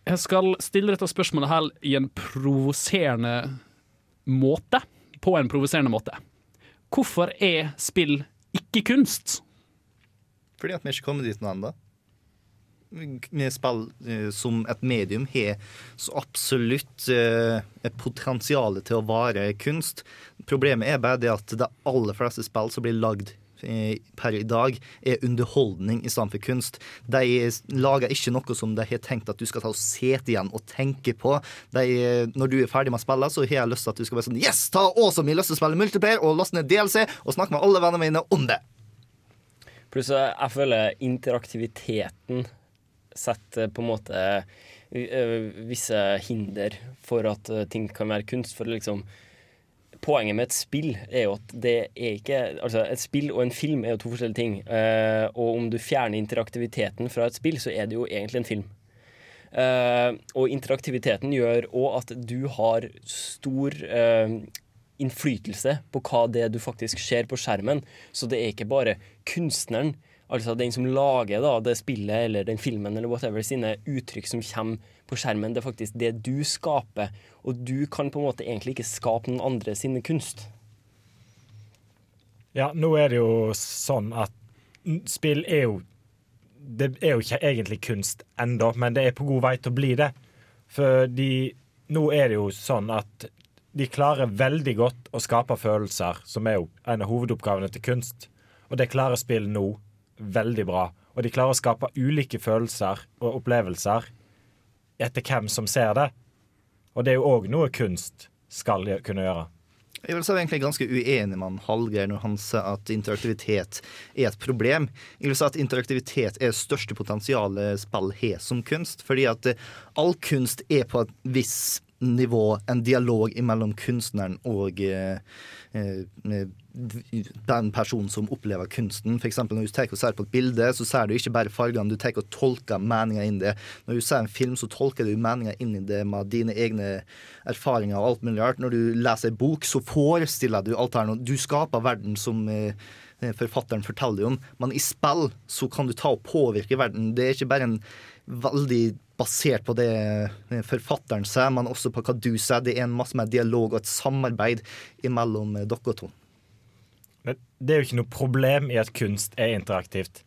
jeg skal stille dette spørsmålet her i en provoserende måte. På en provoserende måte. Hvorfor er spill ikke kunst? Fordi at vi ikke kommer dit nå ennå. Vi spill eh, som et medium har så absolutt eh, et potensial til å være kunst. Problemet er bare det at de aller fleste spill som blir lagd eh, per i dag, er underholdning i stedet for kunst. De lager ikke noe som de har tenkt at du skal ta og sete igjen og tenke på. De, når du er ferdig med å spille, så har jeg lyst til at du skal være sånn Yes, ta også mye lyst til å spille multiplayer og laste ned DLC og snakke med alle vennene mine om det. Pluss jeg føler interaktiviteten setter på en måte visse hinder for at ting kan være kunst. For liksom Poenget med et spill er jo at det er ikke Altså, et spill og en film er jo to forskjellige ting. Og om du fjerner interaktiviteten fra et spill, så er det jo egentlig en film. Uh, og interaktiviteten gjør òg at du har stor eh, innflytelse på hva det er du faktisk ser på skjermen. Så det er ikke bare kunstneren, altså den som lager da, det spillet eller den filmen eller whatever, sine uttrykk som kommer på skjermen. Det er faktisk det du skaper. Og du kan på en måte egentlig ikke skape noen andre sine kunst. Ja, nå er det jo sånn at spill er jo Det er jo ikke egentlig kunst ennå, men det er på god vei til å bli det. Fordi nå er det jo sånn at de klarer veldig godt å skape følelser, som er jo en av hovedoppgavene til kunst. Og det klarer spill nå veldig bra. Og de klarer å skape ulike følelser og opplevelser etter hvem som ser det. Og det er jo òg noe kunst skal kunne gjøre. Jeg vil si egentlig ganske uenig med han Hallgeir når han sier at interaktivitet er et problem. Jeg vil si at interaktivitet er det største potensialet spill har som kunst. Fordi at eh, all kunst er på et visst nivå en dialog mellom kunstneren og eh, eh, den personen som opplever kunsten. Eksempel når du og ser på et bilde, så ser du ikke bare fargene, du tar og tolker meninga inn i det. Når du ser en film, så tolker du meninga inn i det med dine egne erfaringer og alt mulig rart. Når du leser en bok, så forestiller du alt her. Du skaper verden som eh, forfatteren forteller om, men i spill så kan du ta og påvirke verden. Det er ikke bare en veldig basert på det eh, forfatteren sier, men også på hva du sier. Det er en masse mer dialog og et samarbeid mellom eh, dere to. Men det er jo ikke noe problem i at kunst er interaktivt.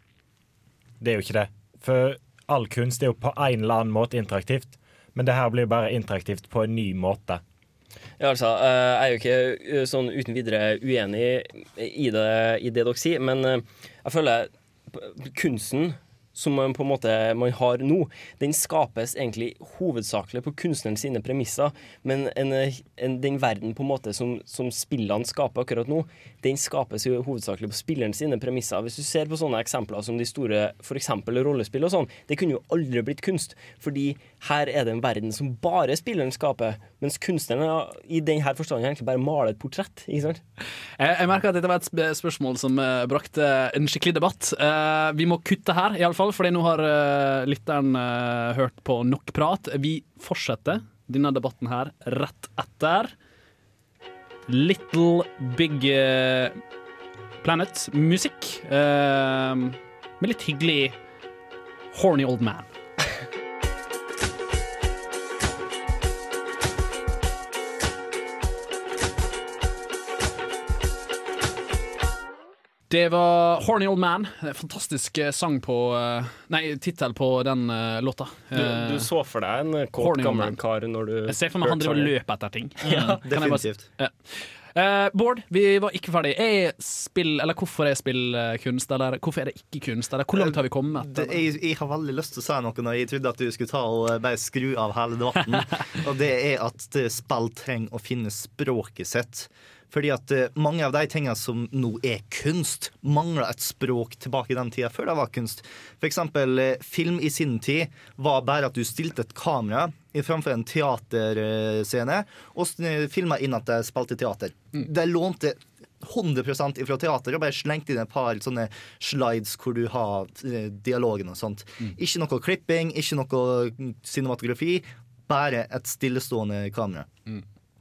Det er jo ikke det. For all kunst er jo på en eller annen måte interaktivt. Men det her blir bare interaktivt på en ny måte. Ja, altså, eh, jeg er jo ikke sånn uten videre uenig i det, i det dere sier, men jeg føler kunsten som man på en måte har nå, den skapes egentlig hovedsakelig på kunstneren sine premisser. Men en, en, den verden på en måte som, som spillene skaper akkurat nå, den skapes jo hovedsakelig på spilleren sine premisser. Hvis du ser på sånne eksempler som de store f.eks. rollespill og sånn, det kunne jo aldri blitt kunst. Fordi her er det en verden som bare spilleren skaper, mens kunstneren i denne forstand egentlig bare maler et portrett. ikke sant? Jeg, jeg merker at dette var et spørsmål som eh, brakte en skikkelig debatt. Eh, vi må kutte her, iallfall, fordi nå har uh, lytteren uh, hørt på nok prat. Vi fortsetter denne debatten her rett etter Little Big eh, Planet-musikk. Uh, med litt hyggelig horny old man. Det var Horny Old Man. Fantastisk eh, sang på eh, Nei, tittel på den eh, låta. Du, du så for deg en kåt, gammel kar når du jeg ser for meg han driver og løper etter ting. <laughs> Ja, Mm. Bare definitivt. Ja. Eh, Bård, vi var ikke ferdig. Er spill, eller Hvorfor er spill kunst, eller hvorfor er det ikke kunst? Eller Hvor langt har vi kommet? Det, jeg, jeg har veldig lyst til å si noe når jeg trodde at du skulle ta og bare skru av hele debatten. <laughs> og det er at spill trenger å finne språket sitt. Fordi at eh, mange av de tingene som nå er kunst, mangler et språk tilbake i den tida før det var kunst. Eksempel eh, film i sin tid var bare at du stilte et kamera framfor en teaterscene og filma inn at det spilte teater. De lånte 100 ifra teater og bare slengte inn et par sånne slides hvor du har eh, dialogen og sånt. Ikke noe klipping, ikke noe cinematografi, bare et stillestående kamera.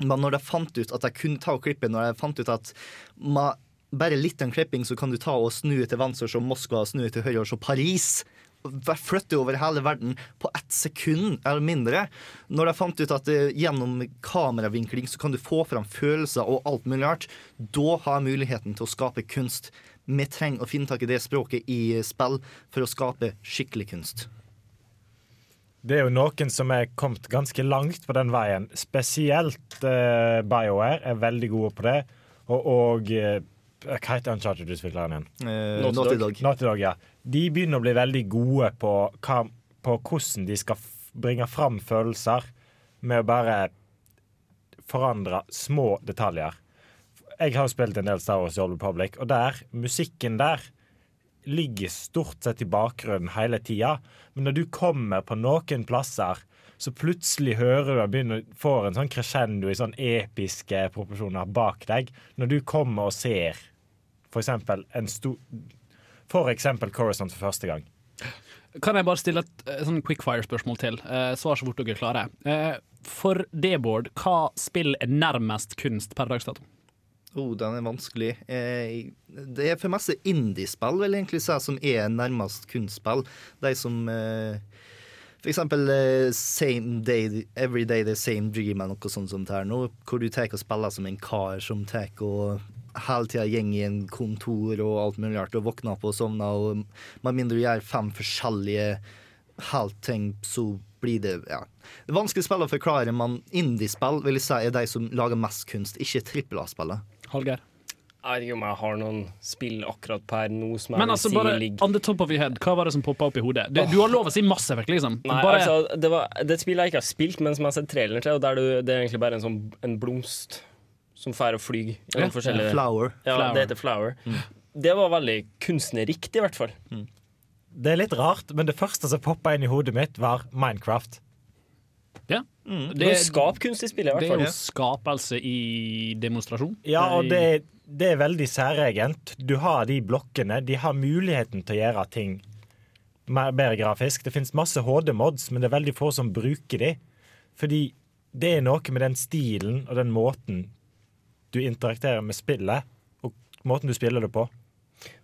Men når jeg fant ut at jeg kunne ta og klippe, når jeg fant ut at med bare litt en klipping, så kan du ta og snu til venstre som Moskva, snu til høyre se Paris. Flytte over hele verden på ett sekund eller mindre. Når jeg fant ut at eh, gjennom kameravinkling så kan du få fram følelser og alt mulig rart, da har jeg muligheten til å skape kunst. Vi trenger å finne tak i det språket i spill for å skape skikkelig kunst. Det er jo noen som er kommet ganske langt på den veien. Spesielt eh, BioWare er veldig gode på det. Og, og eh, hva heter Uncharted-utvikleren igjen? Eh, Naughty Dog. Naughty Dog, ja. De begynner å bli veldig gode på, hva, på hvordan de skal f- bringe fram følelser med å bare forandre små detaljer. Jeg har jo spilt en del Star Wars i Old Republic, og der, musikken der ligger stort sett i bakgrunnen hele tida. Men når du kommer på noen plasser, så plutselig hører du og begynner, får en sånn crescendo i sånn episke proporsjoner bak deg. Når du kommer og ser for eksempel en stor For eksempel Coruscant for første gang. Kan jeg bare stille et eh, sånn quickfire-spørsmål til? Eh, svar så fort dere klarer. klare. Eh, for det, Bård, hva spill er nærmest kunst per dags dato? Oh, den er vanskelig. Eh, det er for masse indiespill, vil jeg egentlig si, som er nærmest kunstspill. De som eh, for eksempel eh, Same Day, Every Day The Same Dream eller noe sånt som det her nå, hvor du tar og spiller som en kar som tar og hele tida går i en kontor og alt mulig rart, og våkner opp og sovner, og med mindre du gjør fem forskjellige helt ting, så blir det ja. Det vanskelig spill å forklare, men indiespill vil jeg si er de som lager mest kunst, ikke trippel A-spillet. Hallgeir? Jeg vet ikke om jeg har noen spill akkurat per nå som jeg Men vil altså, si bare ligger on the top of your head, hva var det som poppa opp i hodet? Det, du har lov å si masse vekk, liksom. Nei, Bare, altså, det, var, det er et spill jeg ikke har spilt, men som jeg har sett traileren til, og der du, det er egentlig bare en sånn en blomst som fær og flyr. Ja, forskjellige Flower. Ja, Flower. det heter Flower. Det var veldig kunstnerikt, i hvert fall. Det er litt rart, men det første som poppa inn i hodet mitt, var Minecraft. Ja. Det, er er skapkunst i spillet, i hvert fall. det er jo skapelse i demonstrasjon. Ja, og det, det er veldig særegent. Du har de blokkene. De har muligheten til å gjøre ting mer, bedre grafisk. Det finnes masse HD-mods, men det er veldig få som bruker de. Fordi det er noe med den stilen og den måten du interakterer med spillet, og måten du spiller det på.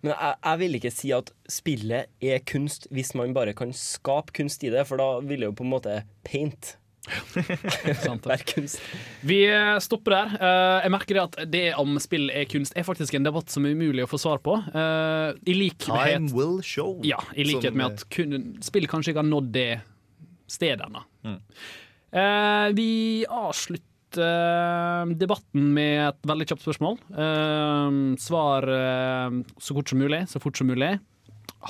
Men jeg, jeg vil ikke si at spillet er kunst hvis man bare kan skape kunst i det, for da vil jo på en måte paint <laughs> Sant, det. være kunst. Vi eh, stopper der. Eh, jeg merker det at det om spill er kunst, er faktisk en debatt som er umulig å få svar på. Eh, I likhet Time will show. Ja, i likhet med at kun, spill kanskje ikke har nådd det stedet ennå. Mm. Eh, vi avslutter debatten med et veldig kjapt spørsmål. Svar så kort som mulig, så fort som mulig.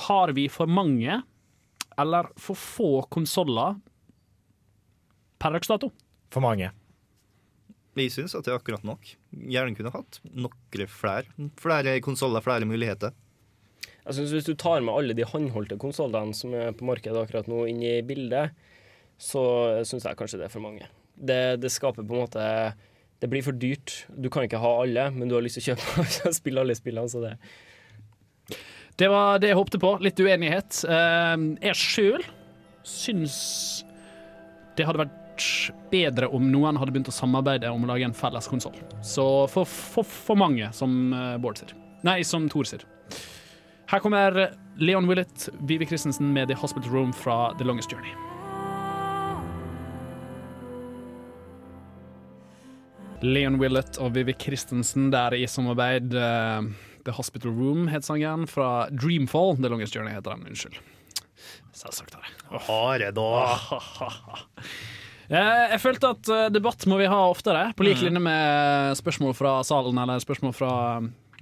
Har vi for mange eller for få konsoller per dags dato? For mange. Vi syns at det er akkurat nok. Gjerne kunne hatt noen flere. Flere konsoller, flere muligheter. Jeg synes Hvis du tar med alle de håndholdte konsollene som er på markedet akkurat nå, inn i bildet, så syns jeg kanskje det er for mange. Det, det skaper på en måte Det blir for dyrt. Du kan ikke ha alle, men du har lyst til å kjøpe <laughs> og spille alle spillene. Så det Det var det jeg håpte på. Litt uenighet. Eh, jeg sjøl syns det hadde vært bedre om noen hadde begynt å samarbeide om å lage en felles konsoll. Så for, for, for mange, som eh, Bård sier. Nei, som Thor sier. Her kommer Leon Willett, Vivi Christensen med The Hospital Room fra The Longest Journey. Leon Willett og Vivi Christensen der i samarbeid. Uh, The Hospital Room het sangen fra Dreamfall. The Longest Journey heter den, unnskyld. Selvsagt har jeg. Hare da. <laughs> Eh, Jeg følte at eh, debatt må vi ha oftere, på lik linje med spørsmål fra salen eller spørsmål fra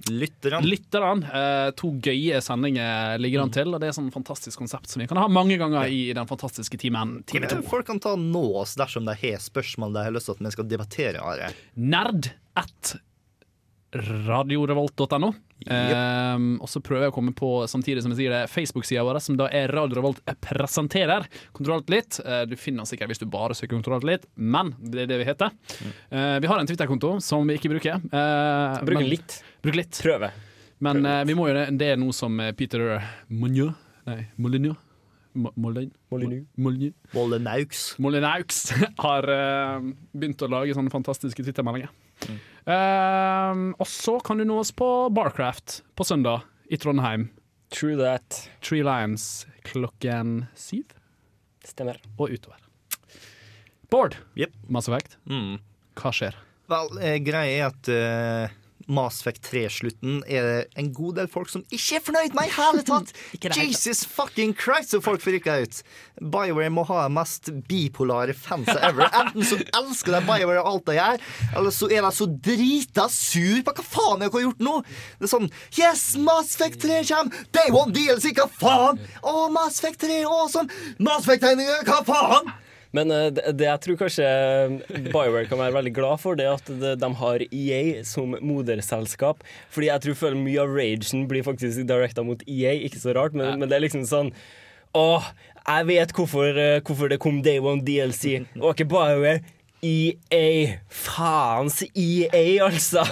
Lytterne. lytterne. Eh, To gøye sendinger ligger an til, og det er sånn fantastisk konsept som vi kan ha mange ganger i den fantastiske timen Time Folk kan ta nå oss dersom de har spørsmål de har lyst til at vi skal debattere. Are. Nerd at radiorevolt.no. Um, og så prøver jeg å komme på samtidig som jeg sier det Facebook-sida vår, som da er Radio Revolt presenterer. Kontroll Alt litt. Eh, du finner den sikkert hvis du bare søker Kontroll Alt litt, men det er det vi heter. Mm. vi har en Twitter-konto som vi ikke bruker. bruk Bruker litt. Bruk litt. Prøve. Men Prøve. vi må jo det. Det er noe som eh, Peter Monjø Nei, Molinjø. Mo- Molinaux. Molyneux <laughs> har eh, begynt å lage sånne fantastiske Twitter-meldinger. Eh, og så kan du nå oss på Barcraft på søndag i Trondheim. True that. Tree Lions klokken syv Stemmer. og utover. Bård, yep. masse vekt. Mm. hva skjer? Vel, eh, greia er at eh, Mass Effect 3-slutten er det en god del folk som ikke er fornøyd med i <laughs> hele tatt! Jesus fucking Christ, så folk frika ut! BioWare må ha de mest bipolare fansa ever. <laughs> Enten så elsker de BioWare og alt de gjør, eller så er de så drita sur på hva faen jeg har gjort nå! Det er sånn Yes, Mass Effect 3 kommer! Day One DLC, hva faen? Å, Mass Effect 3 er awesome! Mass Effect-tegninger, hva faen? Men eh, det, det jeg tror kanskje BioWare kan være veldig glad for, det er at de, de har EA som moderselskap. Fordi jeg tror føler mye av ragen blir faktisk directa mot EA. Ikke så rart, men, men det er liksom sånn Åh, jeg vet hvorfor, eh, hvorfor det kom Day One DLC. Og ikke BioWare. EA. Faens EA, altså.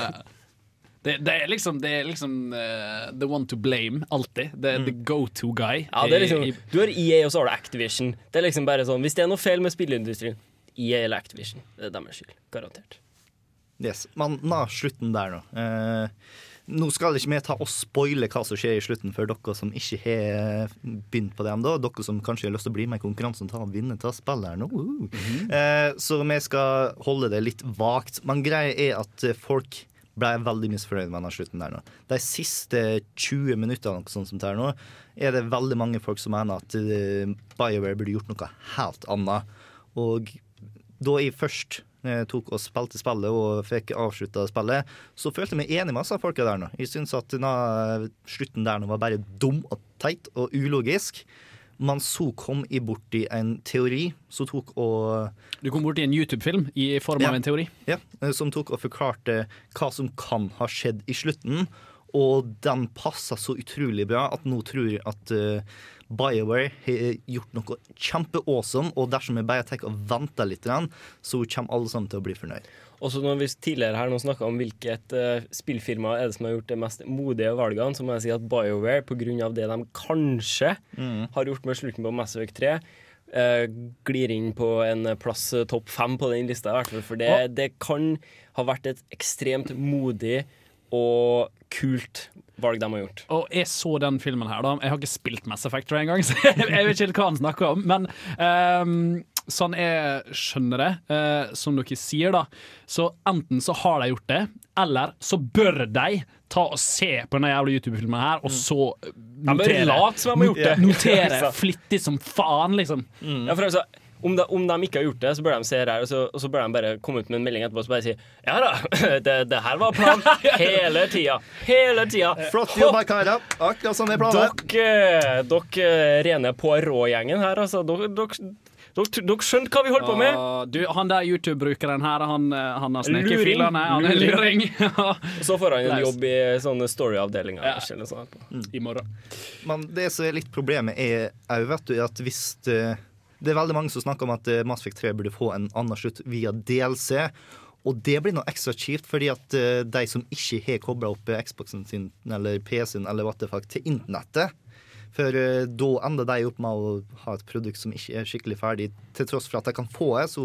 Det, det er liksom, det er liksom uh, the one to blame, alltid. Det er the go to guy. Ja, liksom, du har EA, og så har du Activision. Det er liksom bare sånn, Hvis det er noe feil med spilleindustrien, EA eller Activision. Det er deres skyld. Garantert. Yes, Men na, slutten der nå. Eh, nå skal ikke vi ta og spoile hva som skjer i slutten for dere som ikke har begynt på det ennå. Dere som kanskje har lyst til å bli med i konkurransen ta og vinne ta spillet her nå. Uh. eh, så vi skal holde det litt vagt. Men greia er at folk ble jeg veldig misfornøyd med denne slutten der nå. De siste 20 minuttene sånn som det er nå, er det veldig mange folk som mener at eh, BioWare burde gjort noe helt annet. Og da jeg først eh, tok og spilte spillet og fikk avslutta spillet, så følte jeg meg enig med disse folka der nå. Jeg syns at denne slutten der nå var bare dum og teit og ulogisk. Men så kom jeg borti en teori som tok og du kom borti en YouTube-film i form Ja. av en teori. ja, eh, som tok og forklarte hva som kan ha skjedd i slutten. Og den passa så utrolig bra at nå tror jeg at uh, BioWare har gjort noe kjempeawesome. Og dersom jeg bare tar og venter litt, så kommer alle sammen til å bli fornøyd. Også når vi tidligere her nå snakka om hvilket uh, spillfirma er det som har gjort de mest modige valgene, så må jeg si at BioWare, av det de kanskje har gjort med slutten på Mass Effect 3, uh, glir inn på en plass uh, topp fem på den lista, i hvert fall. For det, det kan ha vært et ekstremt modig og kult valg de har gjort. Og jeg så den filmen her, da. Jeg har ikke spilt Mass Effect tror jeg engang, så <laughs> jeg vet ikke hva han snakker om. Men ehm, sånn jeg skjønner det, eh, som dere sier, da, så enten så har de gjort det, eller så bør de ta og se på denne jævla YouTube-filmen her, og så notere De bør notere. late som de har gjort det. <laughs> Notere flittig som faen, liksom. Ja, for altså, om, de, om de ikke har gjort det, så bør de se her, og så, og så bør de bare komme ut med en melding etterpå og så bare si Ja da, <laughs> det, det her var planen <laughs> hele tida. Hele tida. Flott jobba, karer. Akkurat som vi planer. Dere, dere rene Poirot-gjengen her, altså. Dere, dere, dere, dere skjønte hva vi holdt på med? Uh, du, han der YouTube-brukeren her, han, eh, han har sneket filene. Han er luring. <laughs> Ja. Så får han en jobb i sånne story-avdelinger. Ja. eller sånt etterpå. I morgen. Men det som er litt problemet, er òg, vet du, at hvis det, det er veldig mange som snakker om at eh, Mass Effect 3 burde få en annen slutt via DLC. Og det blir noe ekstra kjipt, fordi at eh, de som ikke har kobla opp eh, Xboxen sin eller PC-en eller what the fuck til internettet For eh, da ender de opp med å ha et produkt som ikke er skikkelig ferdig. Til tross for at de kan få det, så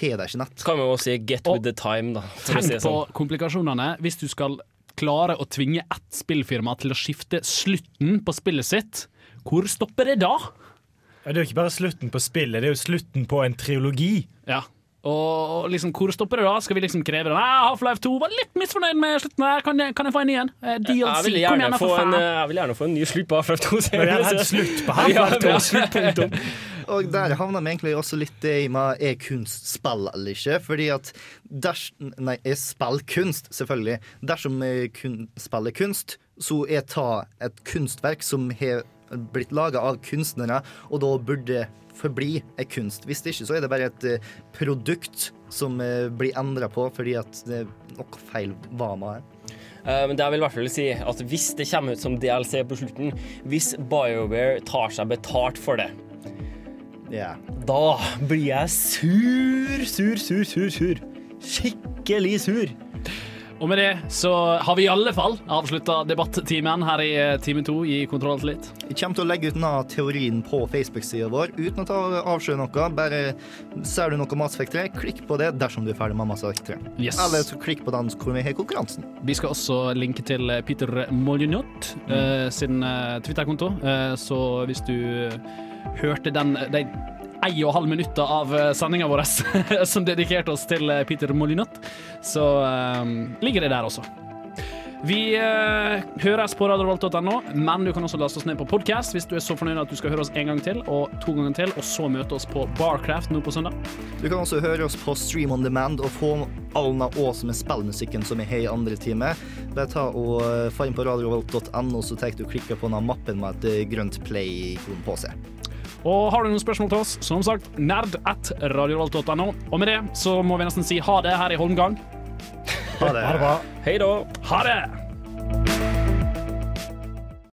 har de ikke nett. Kan vi også si 'get Og with the time', da. Tenk si det på sånn. komplikasjonene hvis du skal klare å tvinge ett spillfirma til å skifte slutten på spillet sitt. Hvor stopper det da? Ja, det er jo ikke bare slutten på spillet, det er jo slutten på en triologi. Ja. Og liksom, hvor stopper det da? Skal vi liksom kreve det? Nei, Half-Life 2 var litt misfornøyd med slutten her. Kan jeg, kan jeg få en ny en? Eh, DLC, Jeg vil, kom gjerne igjen, da, få for en, jeg vil gjerne få en ny slutt på Half-Life 2. Men jeg har slutt på <laughs> Half-Life 2. ja, sluttpunktum. Og der havner vi egentlig også litt i med er kunst spill eller ikke. Fordi at ders, Nei, er spill kunst, selvfølgelig. Dersom eh, kun, spill er kunst, så er ta et kunstverk som har blitt laga av kunstnere, og da burde forbli er kunst. Hvis det ikke, så er det bare et eh, produkt som eh, blir endra på fordi at det, noe feil var med det. Eh, Men det jeg vil i hvert fall si at hvis det kommer ut som DLC på slutten, hvis BioWare tar seg betalt for det, yeah. da blir jeg sur, sur, sur, sur, sur. Skikkelig sur. Og med det så har vi i alle fall avslutta debattimen her i eh, time to i Kontroll til litt. Vi kommer til å legge ut denne teorien på Facebook-sida vår uten å ta avsløre noe. Bare ser du noe 3, klikk på det dersom du er ferdig med 3. Yes. Eller så klikk på den hvor vi har konkurransen. Vi skal også linke til Peter Molyneux eh, sin eh, Twitter-konto, eh, så hvis du hørte den de ei og halv minutter av sendinga vår <laughs> som dedikerte oss til eh, Peter Molyneux, så um, ligger det der også. Vi eh, høres på radiorevolt.no, men du kan også laste oss ned på podkast hvis du er så fornøyd at du skal høre oss en gang til og to ganger til, og så møte oss på Barcraft nå på søndag. Du kan også høre oss på Stream on Demand og få Alna Aas med spillmusikken som er her i andre time. Bare ta og uh, få inn på radiorevolt.no, så tar du klikker på den mappen med et eh, grønt play-ikon på seg. Og har du noen spørsmål til oss, som sagt, nerd at radiorevolt.no. Og med det så må vi nesten si ha det her i Holmgang. Ha det. Ha det bra. Hei da. Ha det!